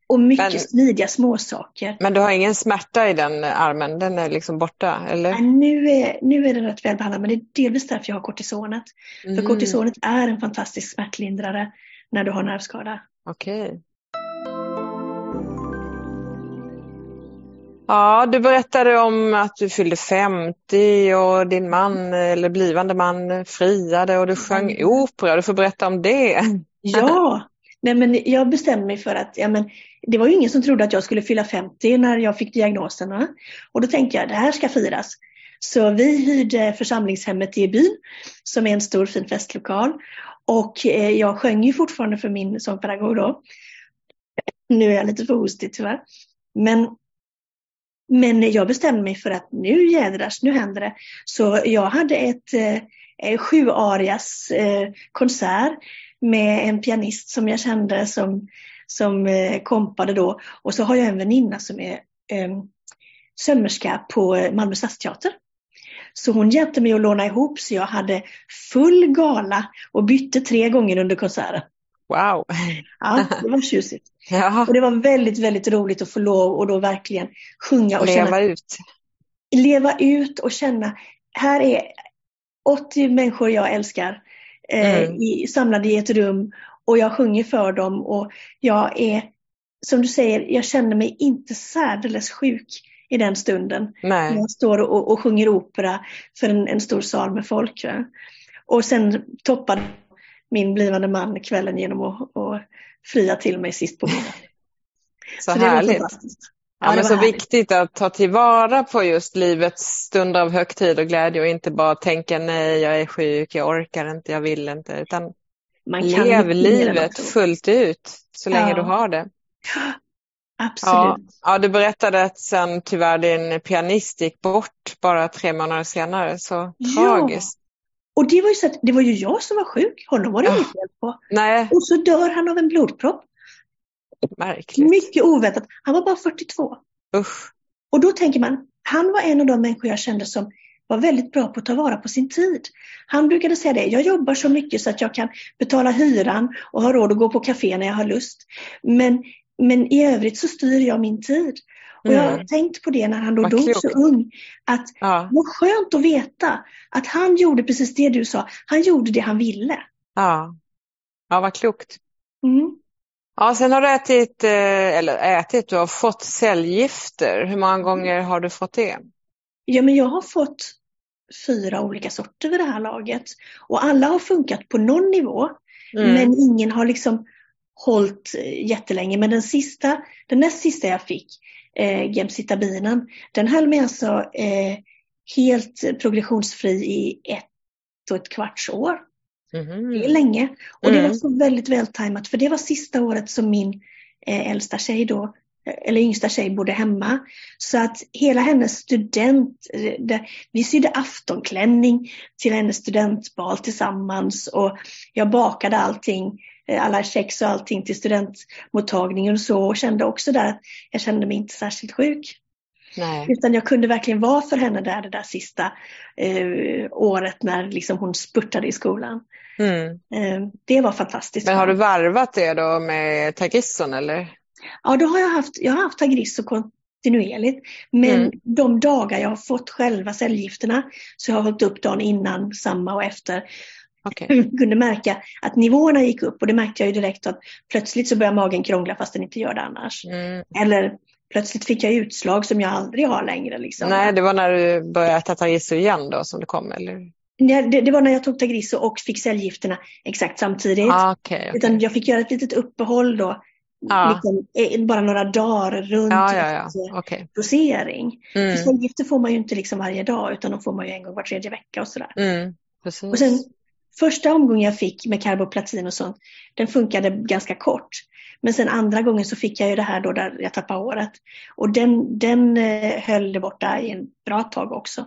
[SPEAKER 3] Och mycket men, smidiga småsaker.
[SPEAKER 2] Men du har ingen smärta i den armen? Den är liksom borta? Eller?
[SPEAKER 3] Nej, nu, är, nu är den rätt välbehandlad men det är delvis därför jag har kortisonet. Mm. För kortisonet är en fantastisk smärtlindrare när du har nervskada.
[SPEAKER 2] Okej. Okay. Ja, du berättade om att du fyllde 50 och din man eller blivande man friade och du sjöng mm. opera. Du får berätta om det.
[SPEAKER 3] Ja, nej men jag bestämde mig för att ja, men det var ju ingen som trodde att jag skulle fylla 50 när jag fick diagnoserna. Och då tänkte jag det här ska firas. Så vi hyrde församlingshemmet i byn som är en stor fin festlokal. Och eh, jag sjöng ju fortfarande för min sångpedagog då. Nu är jag lite för hostig tyvärr. Men men jag bestämde mig för att nu jädras, nu händer det. Så jag hade ett eh, sju arias eh, konsert med en pianist som jag kände som, som eh, kompade då. Och så har jag en väninna som är eh, sömmerska på Malmö stadsteater. Så hon hjälpte mig att låna ihop så jag hade full gala och bytte tre gånger under konserten.
[SPEAKER 2] Wow!
[SPEAKER 3] Ja, det var tjusigt.
[SPEAKER 2] Ja.
[SPEAKER 3] Och det var väldigt, väldigt roligt att få lov och då verkligen sjunga och
[SPEAKER 2] leva
[SPEAKER 3] känna,
[SPEAKER 2] ut.
[SPEAKER 3] Leva ut och känna, här är 80 människor jag älskar eh, mm. i, samlade i ett rum och jag sjunger för dem och jag är, som du säger, jag känner mig inte särdeles sjuk i den stunden.
[SPEAKER 2] Nej.
[SPEAKER 3] Jag står och, och sjunger opera för en, en stor sal med folk. Ja. Och sen toppade min blivande man kvällen genom att, att fria till mig sist på middagen.
[SPEAKER 2] Så, så härligt. Ja, men så härligt. viktigt att ta tillvara på just livets stunder av högtid och glädje och inte bara tänka nej, jag är sjuk, jag orkar inte, jag vill inte. Utan lev livet fullt ut så länge ja. du har det.
[SPEAKER 3] Absolut. Ja,
[SPEAKER 2] ja, du berättade att sen tyvärr din pianist gick bort bara tre månader senare. Så ja. tragiskt.
[SPEAKER 3] Och det var ju så att det var ju jag som var sjuk, honom var det inget fel på.
[SPEAKER 2] Nej.
[SPEAKER 3] Och så dör han av en blodpropp.
[SPEAKER 2] Märkligt.
[SPEAKER 3] Mycket oväntat. Han var bara 42.
[SPEAKER 2] Usch.
[SPEAKER 3] Och då tänker man, han var en av de människor jag kände som var väldigt bra på att ta vara på sin tid. Han brukade säga det, jag jobbar så mycket så att jag kan betala hyran och ha råd att gå på café när jag har lust. Men, men i övrigt så styr jag min tid. Och jag har mm. tänkt på det när han då vad dog klokt. så ung. Att ja. vad skönt att veta att han gjorde precis det du sa. Han gjorde det han ville.
[SPEAKER 2] Ja, ja vad klokt.
[SPEAKER 3] Mm.
[SPEAKER 2] Ja, sen har du ätit, eh, eller ätit, du har fått cellgifter. Hur många gånger har du fått det?
[SPEAKER 3] Ja, men jag har fått fyra olika sorter vid det här laget. Och alla har funkat på någon nivå. Mm. Men ingen har liksom hållit jättelänge. Men den sista, den näst sista jag fick, eh, gemcitabinen, den höll mig alltså eh, helt progressionsfri i ett och ett kvarts år. Mm. Det är länge. Och det var mm. så väldigt vältajmat för det var sista året som min eh, äldsta tjej då, eller yngsta tjej bodde hemma. Så att hela hennes student, det, vi sydde aftonklänning till hennes studentbal tillsammans och jag bakade allting, eh, alla kex och allting till studentmottagningen och så och kände också där att jag kände mig inte särskilt sjuk. Nej. Utan jag kunde verkligen vara för henne där det där sista eh, året när liksom hon spurtade i skolan. Mm. Eh, det var fantastiskt.
[SPEAKER 2] Men har du varvat det då med Tagisson eller?
[SPEAKER 3] Ja, då har jag haft, jag har haft Tagrisso kontinuerligt. Men mm. de dagar jag har fått själva cellgifterna så har jag hållit upp dagen innan, samma och efter. Okay. Jag kunde märka att nivåerna gick upp och det märkte jag ju direkt att plötsligt så börjar magen krångla fast den inte gör det annars. Mm. Eller plötsligt fick jag utslag som jag aldrig har längre. Liksom.
[SPEAKER 2] Nej, det var när du började äta Tagrisso igen då som det kom? Eller?
[SPEAKER 3] Ja, det, det, var när jag tog Tagrisso och fick cellgifterna exakt samtidigt.
[SPEAKER 2] Ah, okay, okay.
[SPEAKER 3] Utan jag fick göra ett litet uppehåll då. Ah. Liksom, bara några dagar runt
[SPEAKER 2] ja, ja, ja. Okay.
[SPEAKER 3] dosering. Mm. För cellgifter får man ju inte liksom varje dag utan de får man ju en gång var tredje vecka och sådär. Mm, och sen första omgången jag fick med karboplatin och sånt, den funkade ganska kort. Men sen andra gången så fick jag ju det här då där jag tappade håret. Och den, den eh, höll det borta i en bra tag också.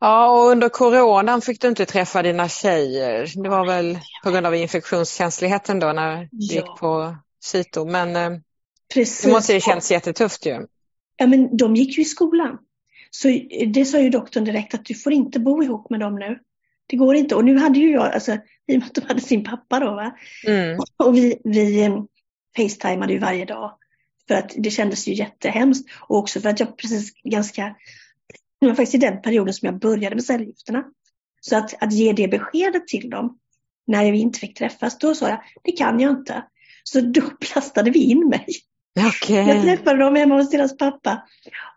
[SPEAKER 2] Ja, och under coronan fick du inte träffa dina tjejer. Det var väl på grund av infektionskänsligheten då när du ja. gick på Cito. Men eh, Precis. det måste ju känts jättetufft ju.
[SPEAKER 3] Ja, men de gick ju i skolan. Så det sa ju doktorn direkt att du får inte bo ihop med dem nu. Det går inte. Och nu hade ju jag, alltså, i och med att de hade sin pappa då, va? Mm. och vi, vi eh, facetimade ju varje dag. För att det kändes ju jättehemskt. Och också för att jag precis ganska, det var faktiskt i den perioden som jag började med cellgifterna. Så att, att ge det beskedet till dem när vi inte fick träffas, då sa jag, det kan jag inte. Så då plastade vi in mig.
[SPEAKER 2] Okay.
[SPEAKER 3] Jag träffade dem hemma hos deras pappa.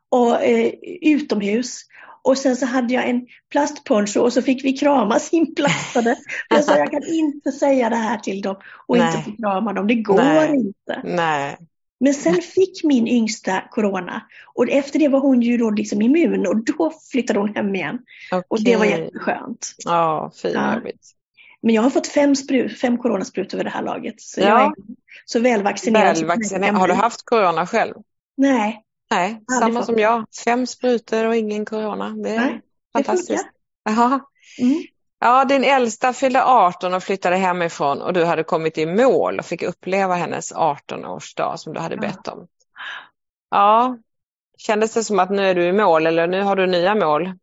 [SPEAKER 3] Och eh, utomhus. Och sen så hade jag en plastponcho och så fick vi kramas inplastade. Jag sa jag kan inte säga det här till dem och Nej. inte få krama dem, det går
[SPEAKER 2] Nej.
[SPEAKER 3] inte.
[SPEAKER 2] Nej.
[SPEAKER 3] Men sen fick min yngsta corona och efter det var hon ju då liksom immun och då flyttade hon hem igen. Okay. Och det var jätteskönt.
[SPEAKER 2] Ja, fy ja.
[SPEAKER 3] Men jag har fått fem, sprut, fem coronasprutor vid det här laget. Så ja. jag är så välvaccinerad.
[SPEAKER 2] välvaccinerad. Har du haft corona själv?
[SPEAKER 3] Nej.
[SPEAKER 2] Nej, samma som jag. Fem sprutor och ingen corona. Det är Nej, fantastiskt. Det Jaha. Mm. Ja, din äldsta fyllde 18 och flyttade hemifrån och du hade kommit i mål och fick uppleva hennes 18-årsdag som du hade bett om. Ja, kändes det som att nu är du i mål eller nu har du nya mål?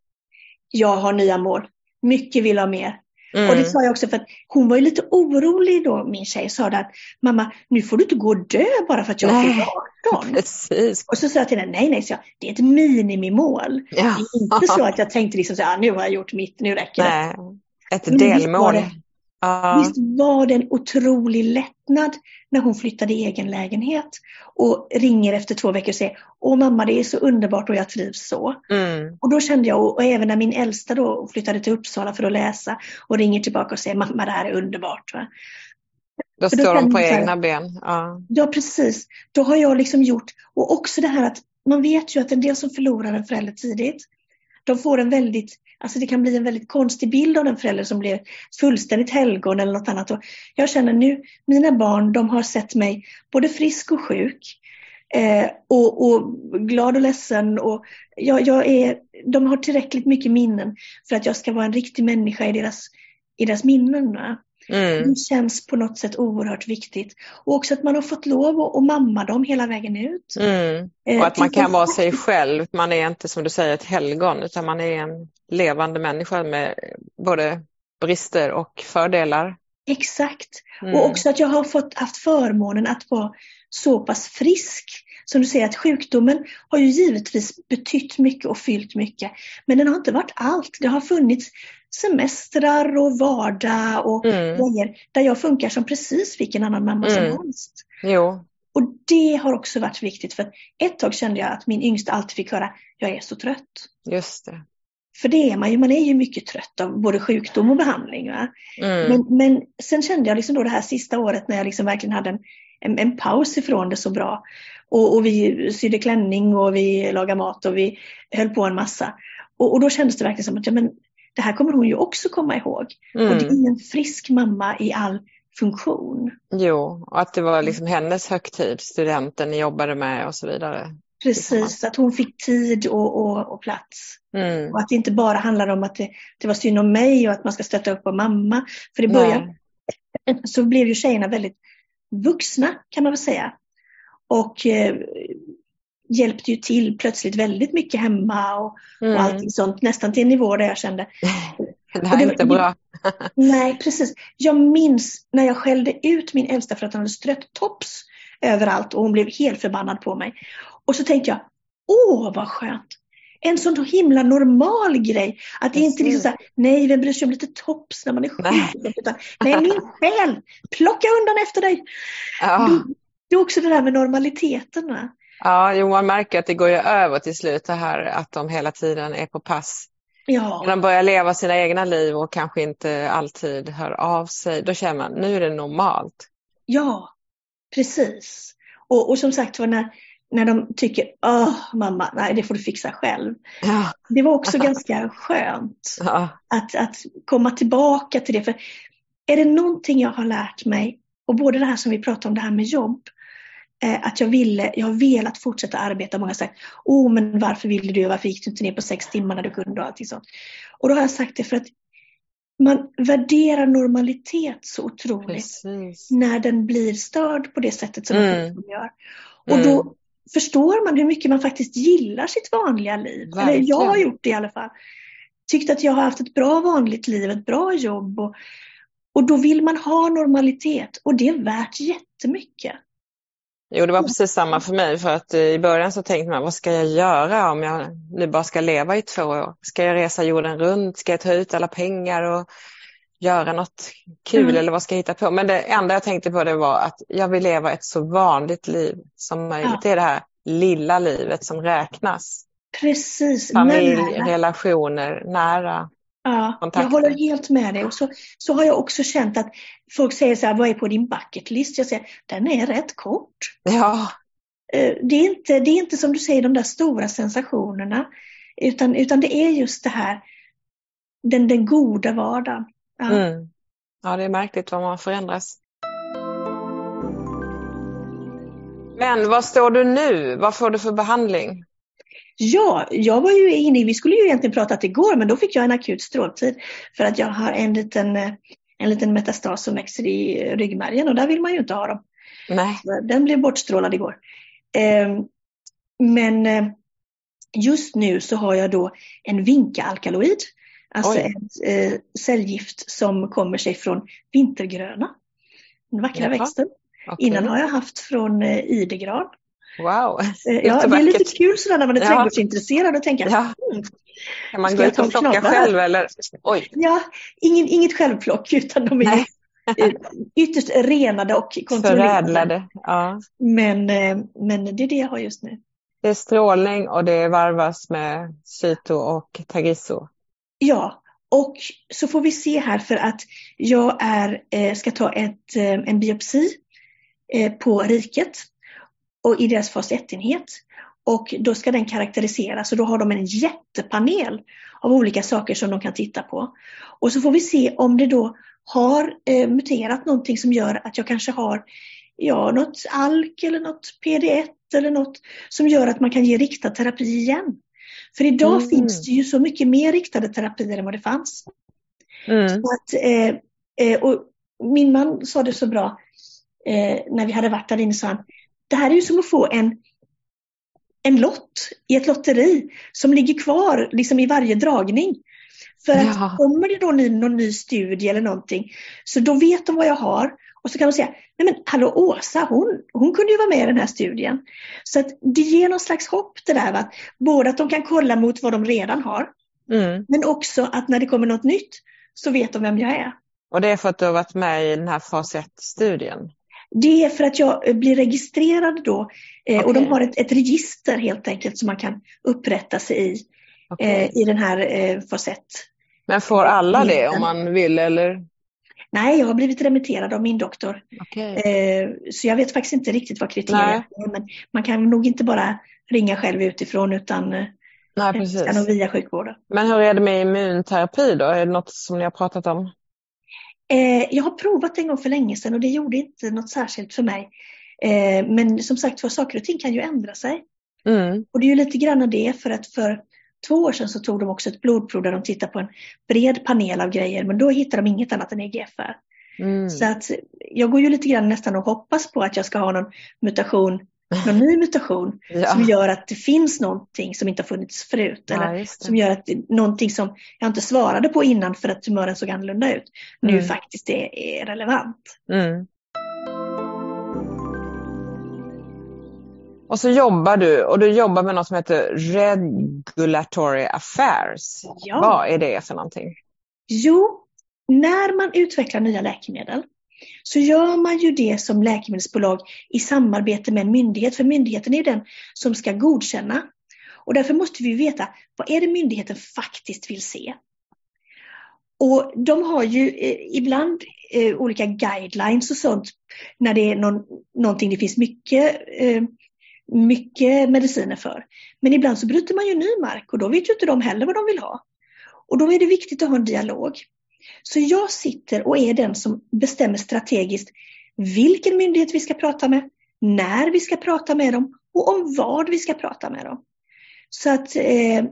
[SPEAKER 3] Jag har nya mål. Mycket vill ha mer. Mm. Och det sa jag också för att hon var ju lite orolig då, min tjej, sa att mamma, nu får du inte gå och dö bara för att jag är 18.
[SPEAKER 2] Precis.
[SPEAKER 3] Och så sa jag till henne, nej, nej, så jag, det är ett minimimål. Ja. Det är inte så att jag tänkte liksom så, ah, nu har jag gjort mitt, nu räcker det.
[SPEAKER 2] ett delmål.
[SPEAKER 3] Uh. Visst var det en otrolig lättnad när hon flyttade i egen lägenhet och ringer efter två veckor och säger Åh mamma det är så underbart och jag trivs så. Mm. Och då kände jag, och även när min äldsta då flyttade till Uppsala för att läsa och ringer tillbaka och säger mamma det här är underbart. Va?
[SPEAKER 2] Då står de på egna ben. Ja.
[SPEAKER 3] ja precis. Då har jag liksom gjort, och också det här att man vet ju att en del som förlorar en förälder tidigt, de får en väldigt Alltså det kan bli en väldigt konstig bild av den förälder som blir fullständigt helgon eller något annat. Och jag känner nu, mina barn, de har sett mig både frisk och sjuk. Eh, och, och, glad och ledsen. Och jag, jag, är, de har tillräckligt mycket minnen för att jag ska vara en riktig människa i deras, i deras minnen. Mm. Det känns på något sätt oerhört viktigt. Och också att man har fått lov att, att mamma dem hela vägen ut.
[SPEAKER 2] Mm. Eh, och att man kan vara sig själv. Man är inte som du säger ett helgon utan man är en levande människa med både brister och fördelar.
[SPEAKER 3] Exakt. Mm. Och också att jag har fått haft förmånen att vara så pass frisk. Som du säger att sjukdomen har ju givetvis betytt mycket och fyllt mycket. Men den har inte varit allt. Det har funnits semestrar och vardag och mm. grejer där jag funkar som precis vilken annan mamma mm. som helst.
[SPEAKER 2] Jo.
[SPEAKER 3] Och det har också varit viktigt för ett tag kände jag att min yngsta alltid fick höra, jag är så trött.
[SPEAKER 2] Just det.
[SPEAKER 3] För det är man ju, man är ju mycket trött av både sjukdom och behandling. Mm. Men, men sen kände jag liksom då det här sista året när jag liksom verkligen hade en, en, en paus ifrån det så bra. Och, och, vi sydde klänning och vi lagade mat och vi höll på en massa. Och, och då kändes det verkligen som att ja, men, det här kommer hon ju också komma ihåg. Mm. Och det är en frisk mamma i all funktion.
[SPEAKER 2] Jo, och att det var liksom hennes högtid, studenten ni jobbade med och så vidare.
[SPEAKER 3] Precis, att hon fick tid och, och, och plats. Mm. Och att det inte bara handlade om att det, det, var synd om mig och att man ska stötta upp på mamma. För i början Nej. så blev ju tjejerna väldigt vuxna kan man väl säga. Och eh, hjälpte ju till plötsligt väldigt mycket hemma och, mm. och allting sånt. Nästan till en nivå där jag kände
[SPEAKER 2] det här är inte bra.
[SPEAKER 3] nej, precis. Jag minns när jag skällde ut min äldsta för att hon hade strött tops överallt och hon blev helt förbannad på mig. Och så tänkte jag, åh vad skönt! En sån himla normal grej. Att det inte liksom såhär, nej vem bryr sig om lite tops när man är sjuk? Utan, nej min själ, plocka undan efter dig! Ja. Det, det är också det där med normaliteten. Va?
[SPEAKER 2] Ja, jo, man märker att det går ju över till slut det här att de hela tiden är på pass. Ja. När de börjar leva sina egna liv och kanske inte alltid hör av sig, då känner man nu är det normalt.
[SPEAKER 3] Ja, precis. Och, och som sagt var när, när de tycker, åh mamma, nej det får du fixa själv. Ja. Det var också ganska skönt ja. att, att komma tillbaka till det. För är det någonting jag har lärt mig, och både det här som vi pratade om, det här med jobb, eh, att jag ville, jag har velat fortsätta arbeta. Många har sagt, oh men varför ville du, varför gick du inte ner på sex timmar när du kunde och allting sånt. Och då har jag sagt det för att man värderar normalitet så otroligt Precis. när den blir störd på det sättet som mm. man gör. Och mm. då förstår man hur mycket man faktiskt gillar sitt vanliga liv. Verkligen. Eller jag har gjort det i alla fall. Tyckt att jag har haft ett bra vanligt liv, ett bra jobb. Och, och då vill man ha normalitet och det är värt jättemycket.
[SPEAKER 2] Jo, det var precis samma för mig. För att i början så tänkte man, vad ska jag göra om jag nu bara ska leva i två år? Ska jag resa jorden runt? Ska jag ta ut alla pengar och göra något kul mm. eller vad ska jag hitta på? Men det enda jag tänkte på det var att jag vill leva ett så vanligt liv som möjligt. Ja. Det är det här lilla livet som räknas.
[SPEAKER 3] Precis.
[SPEAKER 2] Familj, nära. relationer, nära.
[SPEAKER 3] Ja, kontakter. jag håller helt med dig. Och så, så har jag också känt att folk säger så här, vad är på din bucket list? Jag säger, den är rätt kort.
[SPEAKER 2] Ja.
[SPEAKER 3] Eh, det är inte, det är inte som du säger, de där stora sensationerna. Utan, utan det är just det här, den, den goda vardagen.
[SPEAKER 2] Ja. Mm. ja, det är märkligt vad man förändras. Men var står du nu? Vad får du för behandling?
[SPEAKER 3] Ja, jag var ju inne vi skulle ju egentligen pratat igår, men då fick jag en akut stråltid för att jag har en liten, en liten metastas som växer i ryggmärgen och där vill man ju inte ha dem.
[SPEAKER 2] Nej.
[SPEAKER 3] Den blev bortstrålad igår. Ehm, men eh, just nu så har jag då en vinkalkaloid Alltså Oj. ett eh, cellgift som kommer sig från vintergröna. Den vackra Jaha. växten. Okay. Innan har jag haft från eh, idegran.
[SPEAKER 2] Wow,
[SPEAKER 3] eh, Ja, det är lite kul sådär när man är ja. trädgårdsintresserad och tänka, ja.
[SPEAKER 2] mm, kan man gå ut och plocka själv eller? Oj.
[SPEAKER 3] Ja, ingen, inget självplock utan de är Nej. Eh, ytterst renade och kontrollerade. Förädlade,
[SPEAKER 2] ja.
[SPEAKER 3] Men, eh, men det är det jag har just nu.
[SPEAKER 2] Det är strålning och det varvas med cyto och tagiso.
[SPEAKER 3] Ja, och så får vi se här för att jag är, eh, ska ta ett, eh, en biopsi eh, på riket och i deras fas 1-enhet. Och då ska den karaktäriseras och då har de en jättepanel av olika saker som de kan titta på. Och så får vi se om det då har muterat någonting som gör att jag kanske har ja, något ALK eller något PD1 eller något som gör att man kan ge riktad terapi igen. För idag mm. finns det ju så mycket mer riktade terapier än vad det fanns. Mm. Att, eh, eh, och min man sa det så bra eh, när vi hade varit där inne, sa han, det här är ju som att få en, en lott i ett lotteri som ligger kvar liksom i varje dragning. För att ja. kommer det då ny, någon ny studie eller någonting, så då vet de vad jag har och så kan de säga, nej men hallå Åsa, hon, hon kunde ju vara med i den här studien. Så att det ger någon slags hopp det där, att både att de kan kolla mot vad de redan har, mm. men också att när det kommer något nytt så vet de vem jag är.
[SPEAKER 2] Och det är för att du har varit med i den här fas 1-studien?
[SPEAKER 3] Det är för att jag blir registrerad då okay. och de har ett, ett, register helt enkelt som man kan upprätta sig i. okay. eh, i den här eh, Facett.
[SPEAKER 2] Men får alla det om man vill eller?
[SPEAKER 3] Nej, jag har blivit remitterad av min doktor.
[SPEAKER 2] Okay.
[SPEAKER 3] Eh, så jag vet faktiskt inte riktigt vad kriterierna är. Men man kan nog inte bara ringa själv utifrån utan eh, Nej, precis. ska nog via sjukvården.
[SPEAKER 2] Men hur är det med immunterapi då? Är det något som ni har pratat om?
[SPEAKER 3] Eh, jag har provat en gång för länge sedan och det gjorde inte något särskilt för mig. Eh, men som sagt var, saker och ting kan ju ändra sig.
[SPEAKER 2] Mm.
[SPEAKER 3] Och det är ju lite grann det för att för två år sedan så tog de också ett blodprov där de tittade på en bred panel av grejer men då hittade de inget annat än EGFR.
[SPEAKER 2] Mm.
[SPEAKER 3] Så att jag går ju lite grann nästan och hoppas på att jag ska ha någon mutation, någon ny mutation ja. som gör att det finns någonting som inte har funnits förut. Ja, eller som gör att någonting som jag inte svarade på innan för att tumören såg annorlunda ut nu mm. faktiskt är, är relevant.
[SPEAKER 2] Mm. Och så jobbar du och du jobbar med något som heter Regulatory Affairs. Ja. Vad är det för någonting?
[SPEAKER 3] Jo, när man utvecklar nya läkemedel så gör man ju det som läkemedelsbolag i samarbete med en myndighet. För myndigheten är den som ska godkänna. Och därför måste vi veta vad är det myndigheten faktiskt vill se. Och de har ju eh, ibland eh, olika guidelines och sånt när det är någon, någonting det finns mycket eh, mycket mediciner för. Men ibland så bryter man ju ny mark och då vet ju inte de heller vad de vill ha. Och då är det viktigt att ha en dialog. Så jag sitter och är den som bestämmer strategiskt vilken myndighet vi ska prata med, när vi ska prata med dem och om vad vi ska prata med dem. Så att eh,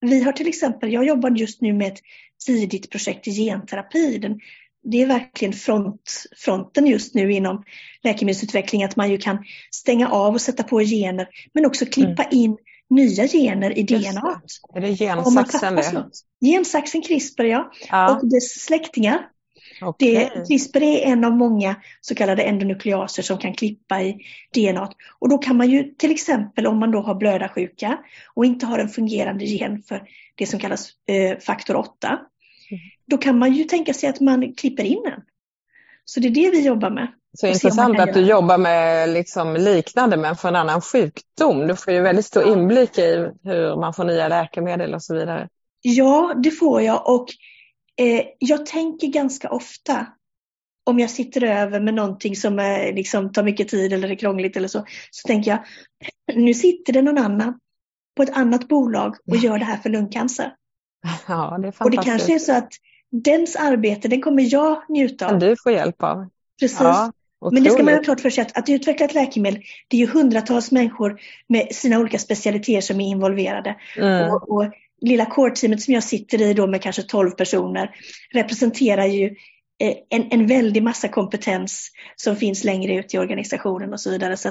[SPEAKER 3] vi har till exempel, jag jobbar just nu med ett tidigt projekt i genterapi. Den det är verkligen front, fronten just nu inom läkemedelsutveckling, att man ju kan stänga av och sätta på gener, men också klippa mm. in nya gener i DNA.
[SPEAKER 2] Är det gensaxen det?
[SPEAKER 3] Gensaxen CRISPR, ja.
[SPEAKER 2] ja.
[SPEAKER 3] Och dess släktingar.
[SPEAKER 2] Okay.
[SPEAKER 3] Det, CRISPR är en av många så kallade endonukleaser som kan klippa i DNA. Och då kan man ju till exempel om man då har blödarsjuka och inte har en fungerande gen för det som kallas eh, faktor 8, då kan man ju tänka sig att man klipper in den. Så det är det vi jobbar med.
[SPEAKER 2] Så intressant att du jobbar med liksom liknande men för en annan sjukdom. Du får ju väldigt stor inblick i hur man får nya läkemedel och så vidare.
[SPEAKER 3] Ja, det får jag och eh, jag tänker ganska ofta om jag sitter över med någonting som är, liksom, tar mycket tid eller är krångligt eller så, så tänker jag nu sitter det någon annan på ett annat bolag och gör det här för lungcancer.
[SPEAKER 2] Ja, det är fantastiskt.
[SPEAKER 3] Och det kanske är så att dens arbete, den kommer jag njuta av.
[SPEAKER 2] Kan du få hjälp av.
[SPEAKER 3] Precis. Ja, Men det ska man ha klart för sig att, att utveckla ett läkemedel, det är ju hundratals människor med sina olika specialiteter som är involverade.
[SPEAKER 2] Mm.
[SPEAKER 3] Och, och lilla core-teamet som jag sitter i då med kanske 12 personer representerar ju eh, en, en väldig massa kompetens som finns längre ut i organisationen och så vidare. Så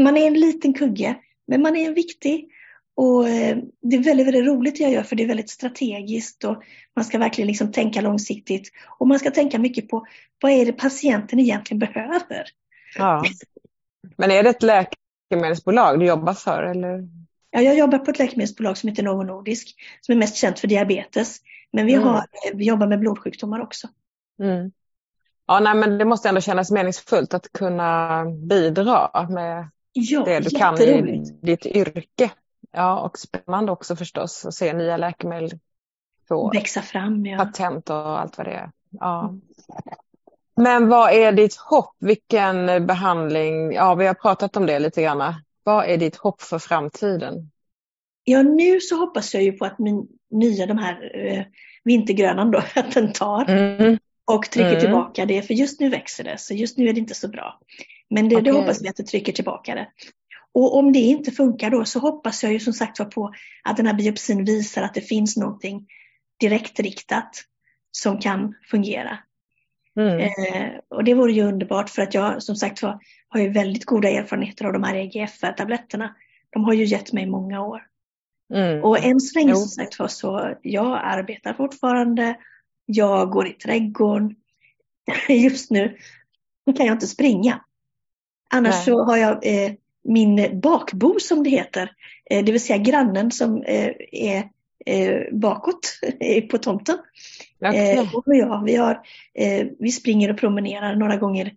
[SPEAKER 3] man är en liten kugge, men man är viktig och eh, det är väldigt, väldigt roligt jag gör för det är väldigt strategiskt och man ska verkligen liksom tänka långsiktigt. Och man ska tänka mycket på vad är det patienten egentligen behöver.
[SPEAKER 2] Ja. Men är det ett läkemedelsbolag du jobbar för? Eller?
[SPEAKER 3] Ja, jag jobbar på ett läkemedelsbolag som heter Novo Nordisk som är mest känt för diabetes. Men vi, mm. har, vi jobbar med blodsjukdomar också.
[SPEAKER 2] Mm. Ja, nej, men det måste ändå kännas meningsfullt att kunna bidra med
[SPEAKER 3] ja,
[SPEAKER 2] det du kan i ditt yrke. Ja, och spännande också förstås att se nya läkemedel få
[SPEAKER 3] växa fram. Ja.
[SPEAKER 2] Patent och allt vad det är. Ja. Men vad är ditt hopp? Vilken behandling? Ja, vi har pratat om det lite grann. Vad är ditt hopp för framtiden?
[SPEAKER 3] Ja, nu så hoppas jag ju på att min nya, de här eh, vintergrönan då, att den tar
[SPEAKER 2] mm.
[SPEAKER 3] och trycker mm. tillbaka det. För just nu växer det, så just nu är det inte så bra. Men det, okay. det hoppas vi att det trycker tillbaka det. Och om det inte funkar då så hoppas jag ju som sagt på att den här biopsin visar att det finns någonting direktriktat som kan fungera.
[SPEAKER 2] Mm.
[SPEAKER 3] Eh, och det vore ju underbart för att jag som sagt var, har ju väldigt goda erfarenheter av de här EGFR-tabletterna. De har ju gett mig många år.
[SPEAKER 2] Mm.
[SPEAKER 3] Och än så länge som sagt var så, jag arbetar fortfarande, jag går i trädgården. Just nu kan jag inte springa. Annars Nej. så har jag eh, min bakbo som det heter, eh, det vill säga grannen som eh, är eh, bakåt på tomten.
[SPEAKER 2] Okay.
[SPEAKER 3] Och jag, vi, har, vi springer och promenerar några gånger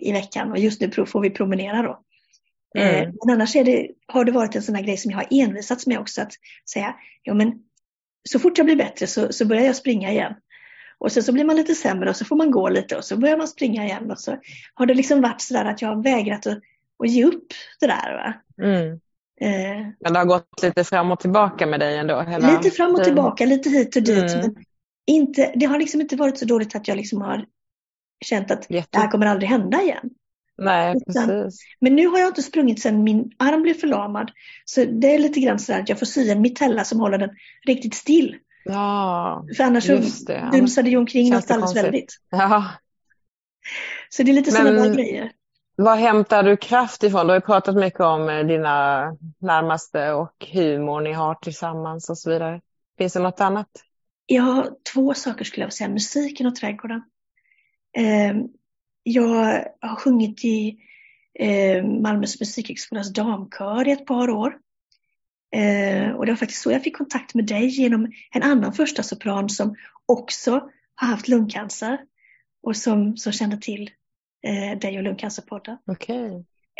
[SPEAKER 3] i veckan och just nu får vi promenera då. Mm. Men annars det, har det varit en sån här grej som jag har envisats med också att säga, ja men så fort jag blir bättre så, så börjar jag springa igen. Och sen så blir man lite sämre och så får man gå lite och så börjar man springa igen. Och så har det liksom varit sådär att jag har vägrat att, att ge upp det där. Va?
[SPEAKER 2] Mm. Eh, men det har gått lite fram och tillbaka med dig ändå?
[SPEAKER 3] Hela... Lite fram och tillbaka, lite hit och dit. Mm. Men inte, det har liksom inte varit så dåligt att jag liksom har känt att Jätte... det här kommer aldrig hända igen.
[SPEAKER 2] Nej, precis.
[SPEAKER 3] Men nu har jag inte sprungit sedan min arm blev förlamad. Så det är lite grann så att jag får sy en mitella som håller den riktigt still.
[SPEAKER 2] Ja,
[SPEAKER 3] För annars så dunsade ju omkring något alldeles väldigt.
[SPEAKER 2] Ja.
[SPEAKER 3] Så det är lite sådana grejer.
[SPEAKER 2] Var hämtar du kraft ifrån? Du har ju pratat mycket om eh, dina närmaste och humor ni har tillsammans och så vidare. Finns det något annat?
[SPEAKER 3] Ja, två saker skulle jag säga, musiken och trädgården. Ehm, jag har sjungit i eh, Malmös musikhögskolas damkör i ett par år. Ehm, och det var faktiskt så jag fick kontakt med dig genom en annan första sopran som också har haft lungcancer och som, som kände till eh, dig och Lungcancerpodden.
[SPEAKER 2] Okay.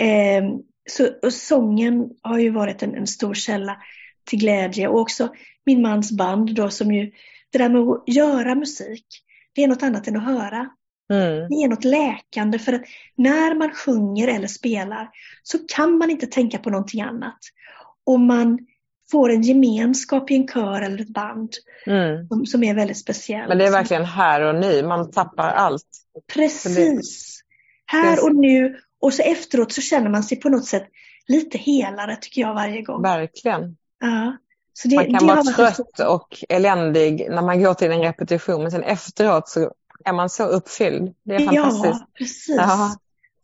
[SPEAKER 3] Eh, så, sången har ju varit en, en, stor källa till glädje och också min mans band då som ju, det där med att göra musik, det är något annat än att höra.
[SPEAKER 2] Mm.
[SPEAKER 3] Det är något läkande för att när man sjunger eller spelar så kan man inte tänka på någonting annat. Och man får en gemenskap i en kör eller ett band
[SPEAKER 2] mm.
[SPEAKER 3] som, som, är väldigt speciell.
[SPEAKER 2] Men det är verkligen här och nu, man tappar allt.
[SPEAKER 3] Precis. Här och nu och så efteråt så känner man sig på något sätt lite helare tycker jag varje gång.
[SPEAKER 2] Verkligen.
[SPEAKER 3] Ja.
[SPEAKER 2] Det, man kan vara trött och eländig när man går till en repetition men sen efteråt så är man så uppfylld. Det är fantastiskt.
[SPEAKER 3] Ja, precis. Ja.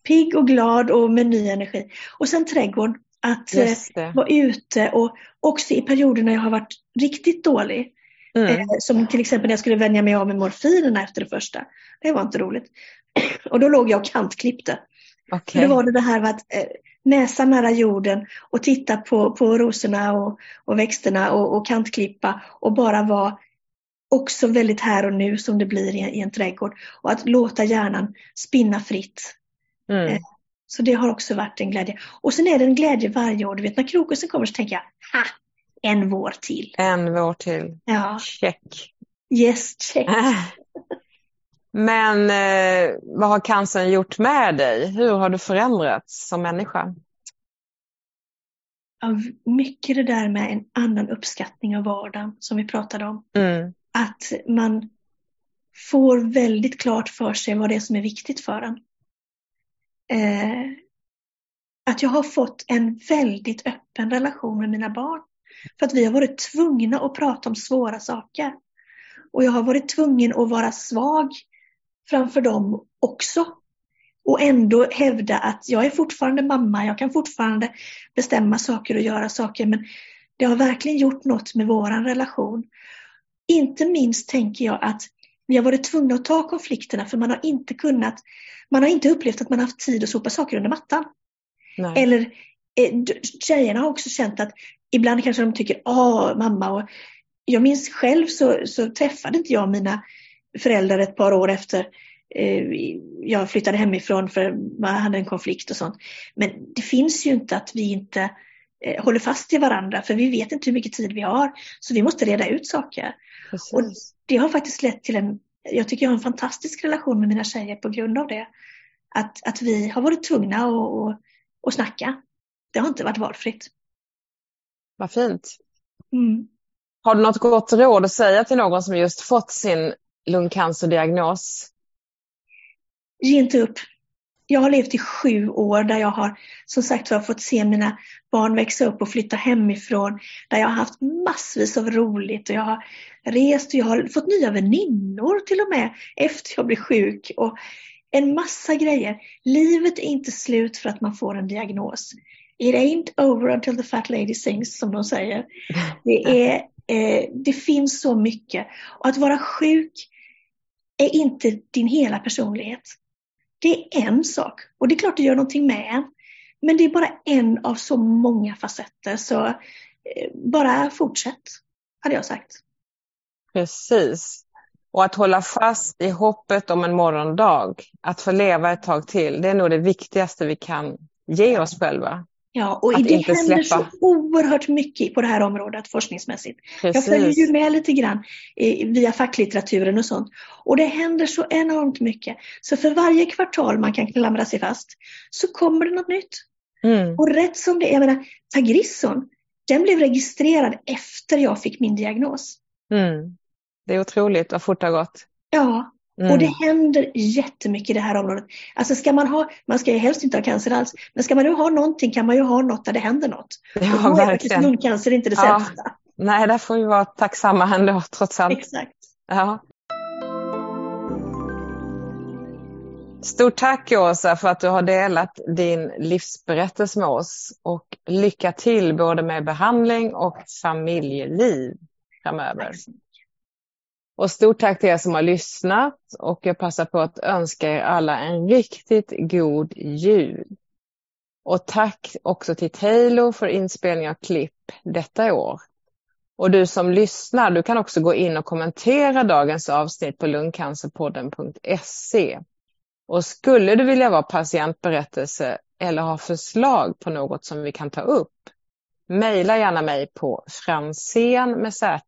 [SPEAKER 3] Pigg och glad och med ny energi. Och sen trädgård. Att eh, vara ute och också i perioder när jag har varit riktigt dålig. Mm. Eh, som till exempel när jag skulle vänja mig av med morfinerna efter det första. Det var inte roligt. Och då låg jag och kantklippte.
[SPEAKER 2] Okay.
[SPEAKER 3] Då var det det här med att eh, näsa nära jorden och titta på, på rosorna och, och växterna och, och kantklippa och bara vara också väldigt här och nu som det blir i, i en trädgård. Och att låta hjärnan spinna fritt.
[SPEAKER 2] Mm. Eh,
[SPEAKER 3] så det har också varit en glädje. Och sen är det en glädje varje år. Du vet när krokusen kommer så tänker jag, ha! En vår till.
[SPEAKER 2] En vår till.
[SPEAKER 3] Ja.
[SPEAKER 2] Check.
[SPEAKER 3] Yes, check.
[SPEAKER 2] Men eh, vad har cancern gjort med dig? Hur har du förändrats som människa?
[SPEAKER 3] Ja, mycket det där med en annan uppskattning av vardagen som vi pratade om.
[SPEAKER 2] Mm.
[SPEAKER 3] Att man får väldigt klart för sig vad det är som är viktigt för en. Eh, att jag har fått en väldigt öppen relation med mina barn. För att vi har varit tvungna att prata om svåra saker. Och jag har varit tvungen att vara svag framför dem också. Och ändå hävda att jag är fortfarande mamma, jag kan fortfarande bestämma saker och göra saker. Men det har verkligen gjort något med vår relation. Inte minst tänker jag att vi har varit tvungna att ta konflikterna för man har inte kunnat, man har inte upplevt att man haft tid att sopa saker under mattan.
[SPEAKER 2] Nej.
[SPEAKER 3] Eller eh, tjejerna har också känt att ibland kanske de tycker, åh mamma, och jag minns själv så, så träffade inte jag mina föräldrar ett par år efter eh, jag flyttade hemifrån för man hade en konflikt och sånt. Men det finns ju inte att vi inte eh, håller fast i varandra för vi vet inte hur mycket tid vi har. Så vi måste reda ut saker.
[SPEAKER 2] Precis.
[SPEAKER 3] Och det har faktiskt lett till en, jag tycker jag har en fantastisk relation med mina tjejer på grund av det. Att, att vi har varit tvungna att, snacka. Det har inte varit valfritt.
[SPEAKER 2] Vad fint.
[SPEAKER 3] Mm.
[SPEAKER 2] Har du något gott råd att säga till någon som just fått sin lungcancerdiagnos?
[SPEAKER 3] Ge inte upp. Jag har levt i sju år där jag har som sagt har fått se mina barn växa upp och flytta hemifrån. Där jag har haft massvis av roligt och jag har rest och jag har fått nya väninnor till och med efter jag blev sjuk. Och en massa grejer. Livet är inte slut för att man får en diagnos. It ain't over until the fat lady sings som de säger. Det, är, eh, det finns så mycket. Och att vara sjuk är inte din hela personlighet. Det är en sak och det är klart det gör någonting med en. Men det är bara en av så många facetter så eh, bara fortsätt, hade jag sagt.
[SPEAKER 2] Precis. Och att hålla fast i hoppet om en morgondag, att få leva ett tag till, det är nog det viktigaste vi kan ge oss själva.
[SPEAKER 3] Ja, och
[SPEAKER 2] Att
[SPEAKER 3] det
[SPEAKER 2] inte
[SPEAKER 3] händer
[SPEAKER 2] släppa.
[SPEAKER 3] så oerhört mycket på det här området forskningsmässigt. Jag
[SPEAKER 2] Precis.
[SPEAKER 3] följer ju med lite grann eh, via facklitteraturen och sånt. Och det händer så enormt mycket. Så för varje kvartal man kan klamra sig fast så kommer det något nytt.
[SPEAKER 2] Mm.
[SPEAKER 3] Och rätt som det är, jag menar, Tagrisson, den blev registrerad efter jag fick min diagnos.
[SPEAKER 2] Mm. Det är otroligt vad fort det har gått.
[SPEAKER 3] Ja,
[SPEAKER 2] Mm.
[SPEAKER 3] och det händer jättemycket i det här området. Alltså ska man ha, man ska ju helst inte ha cancer alls, men ska man nu ha någonting kan man ju ha något där det händer något. och
[SPEAKER 2] Ja,
[SPEAKER 3] då är faktiskt lungcancer inte det
[SPEAKER 2] Ja.
[SPEAKER 3] sämsta.
[SPEAKER 2] Nej, där får vi vara tacksamma ändå, trots allt.
[SPEAKER 3] Exakt.
[SPEAKER 2] Ja. Stort tack Åsa för att du har delat din livsberättelse med oss och lycka till både med behandling och familjeliv framöver.
[SPEAKER 3] Tack.
[SPEAKER 2] Och stort tack till er som har lyssnat och jag passar på att önska er alla en riktigt god jul. Och tack också till Taylor för inspelning av klipp detta år. Och du som lyssnar, du kan också gå in och kommentera dagens avsnitt på lungcancerpodden.se. Och skulle du vilja vara patientberättelse eller ha förslag på något som vi kan ta upp, mejla gärna mig på fransen med z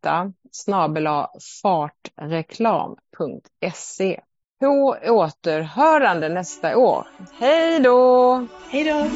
[SPEAKER 2] snabela fartreklam.se. På återhörande nästa år. Hej då!
[SPEAKER 3] Hej då!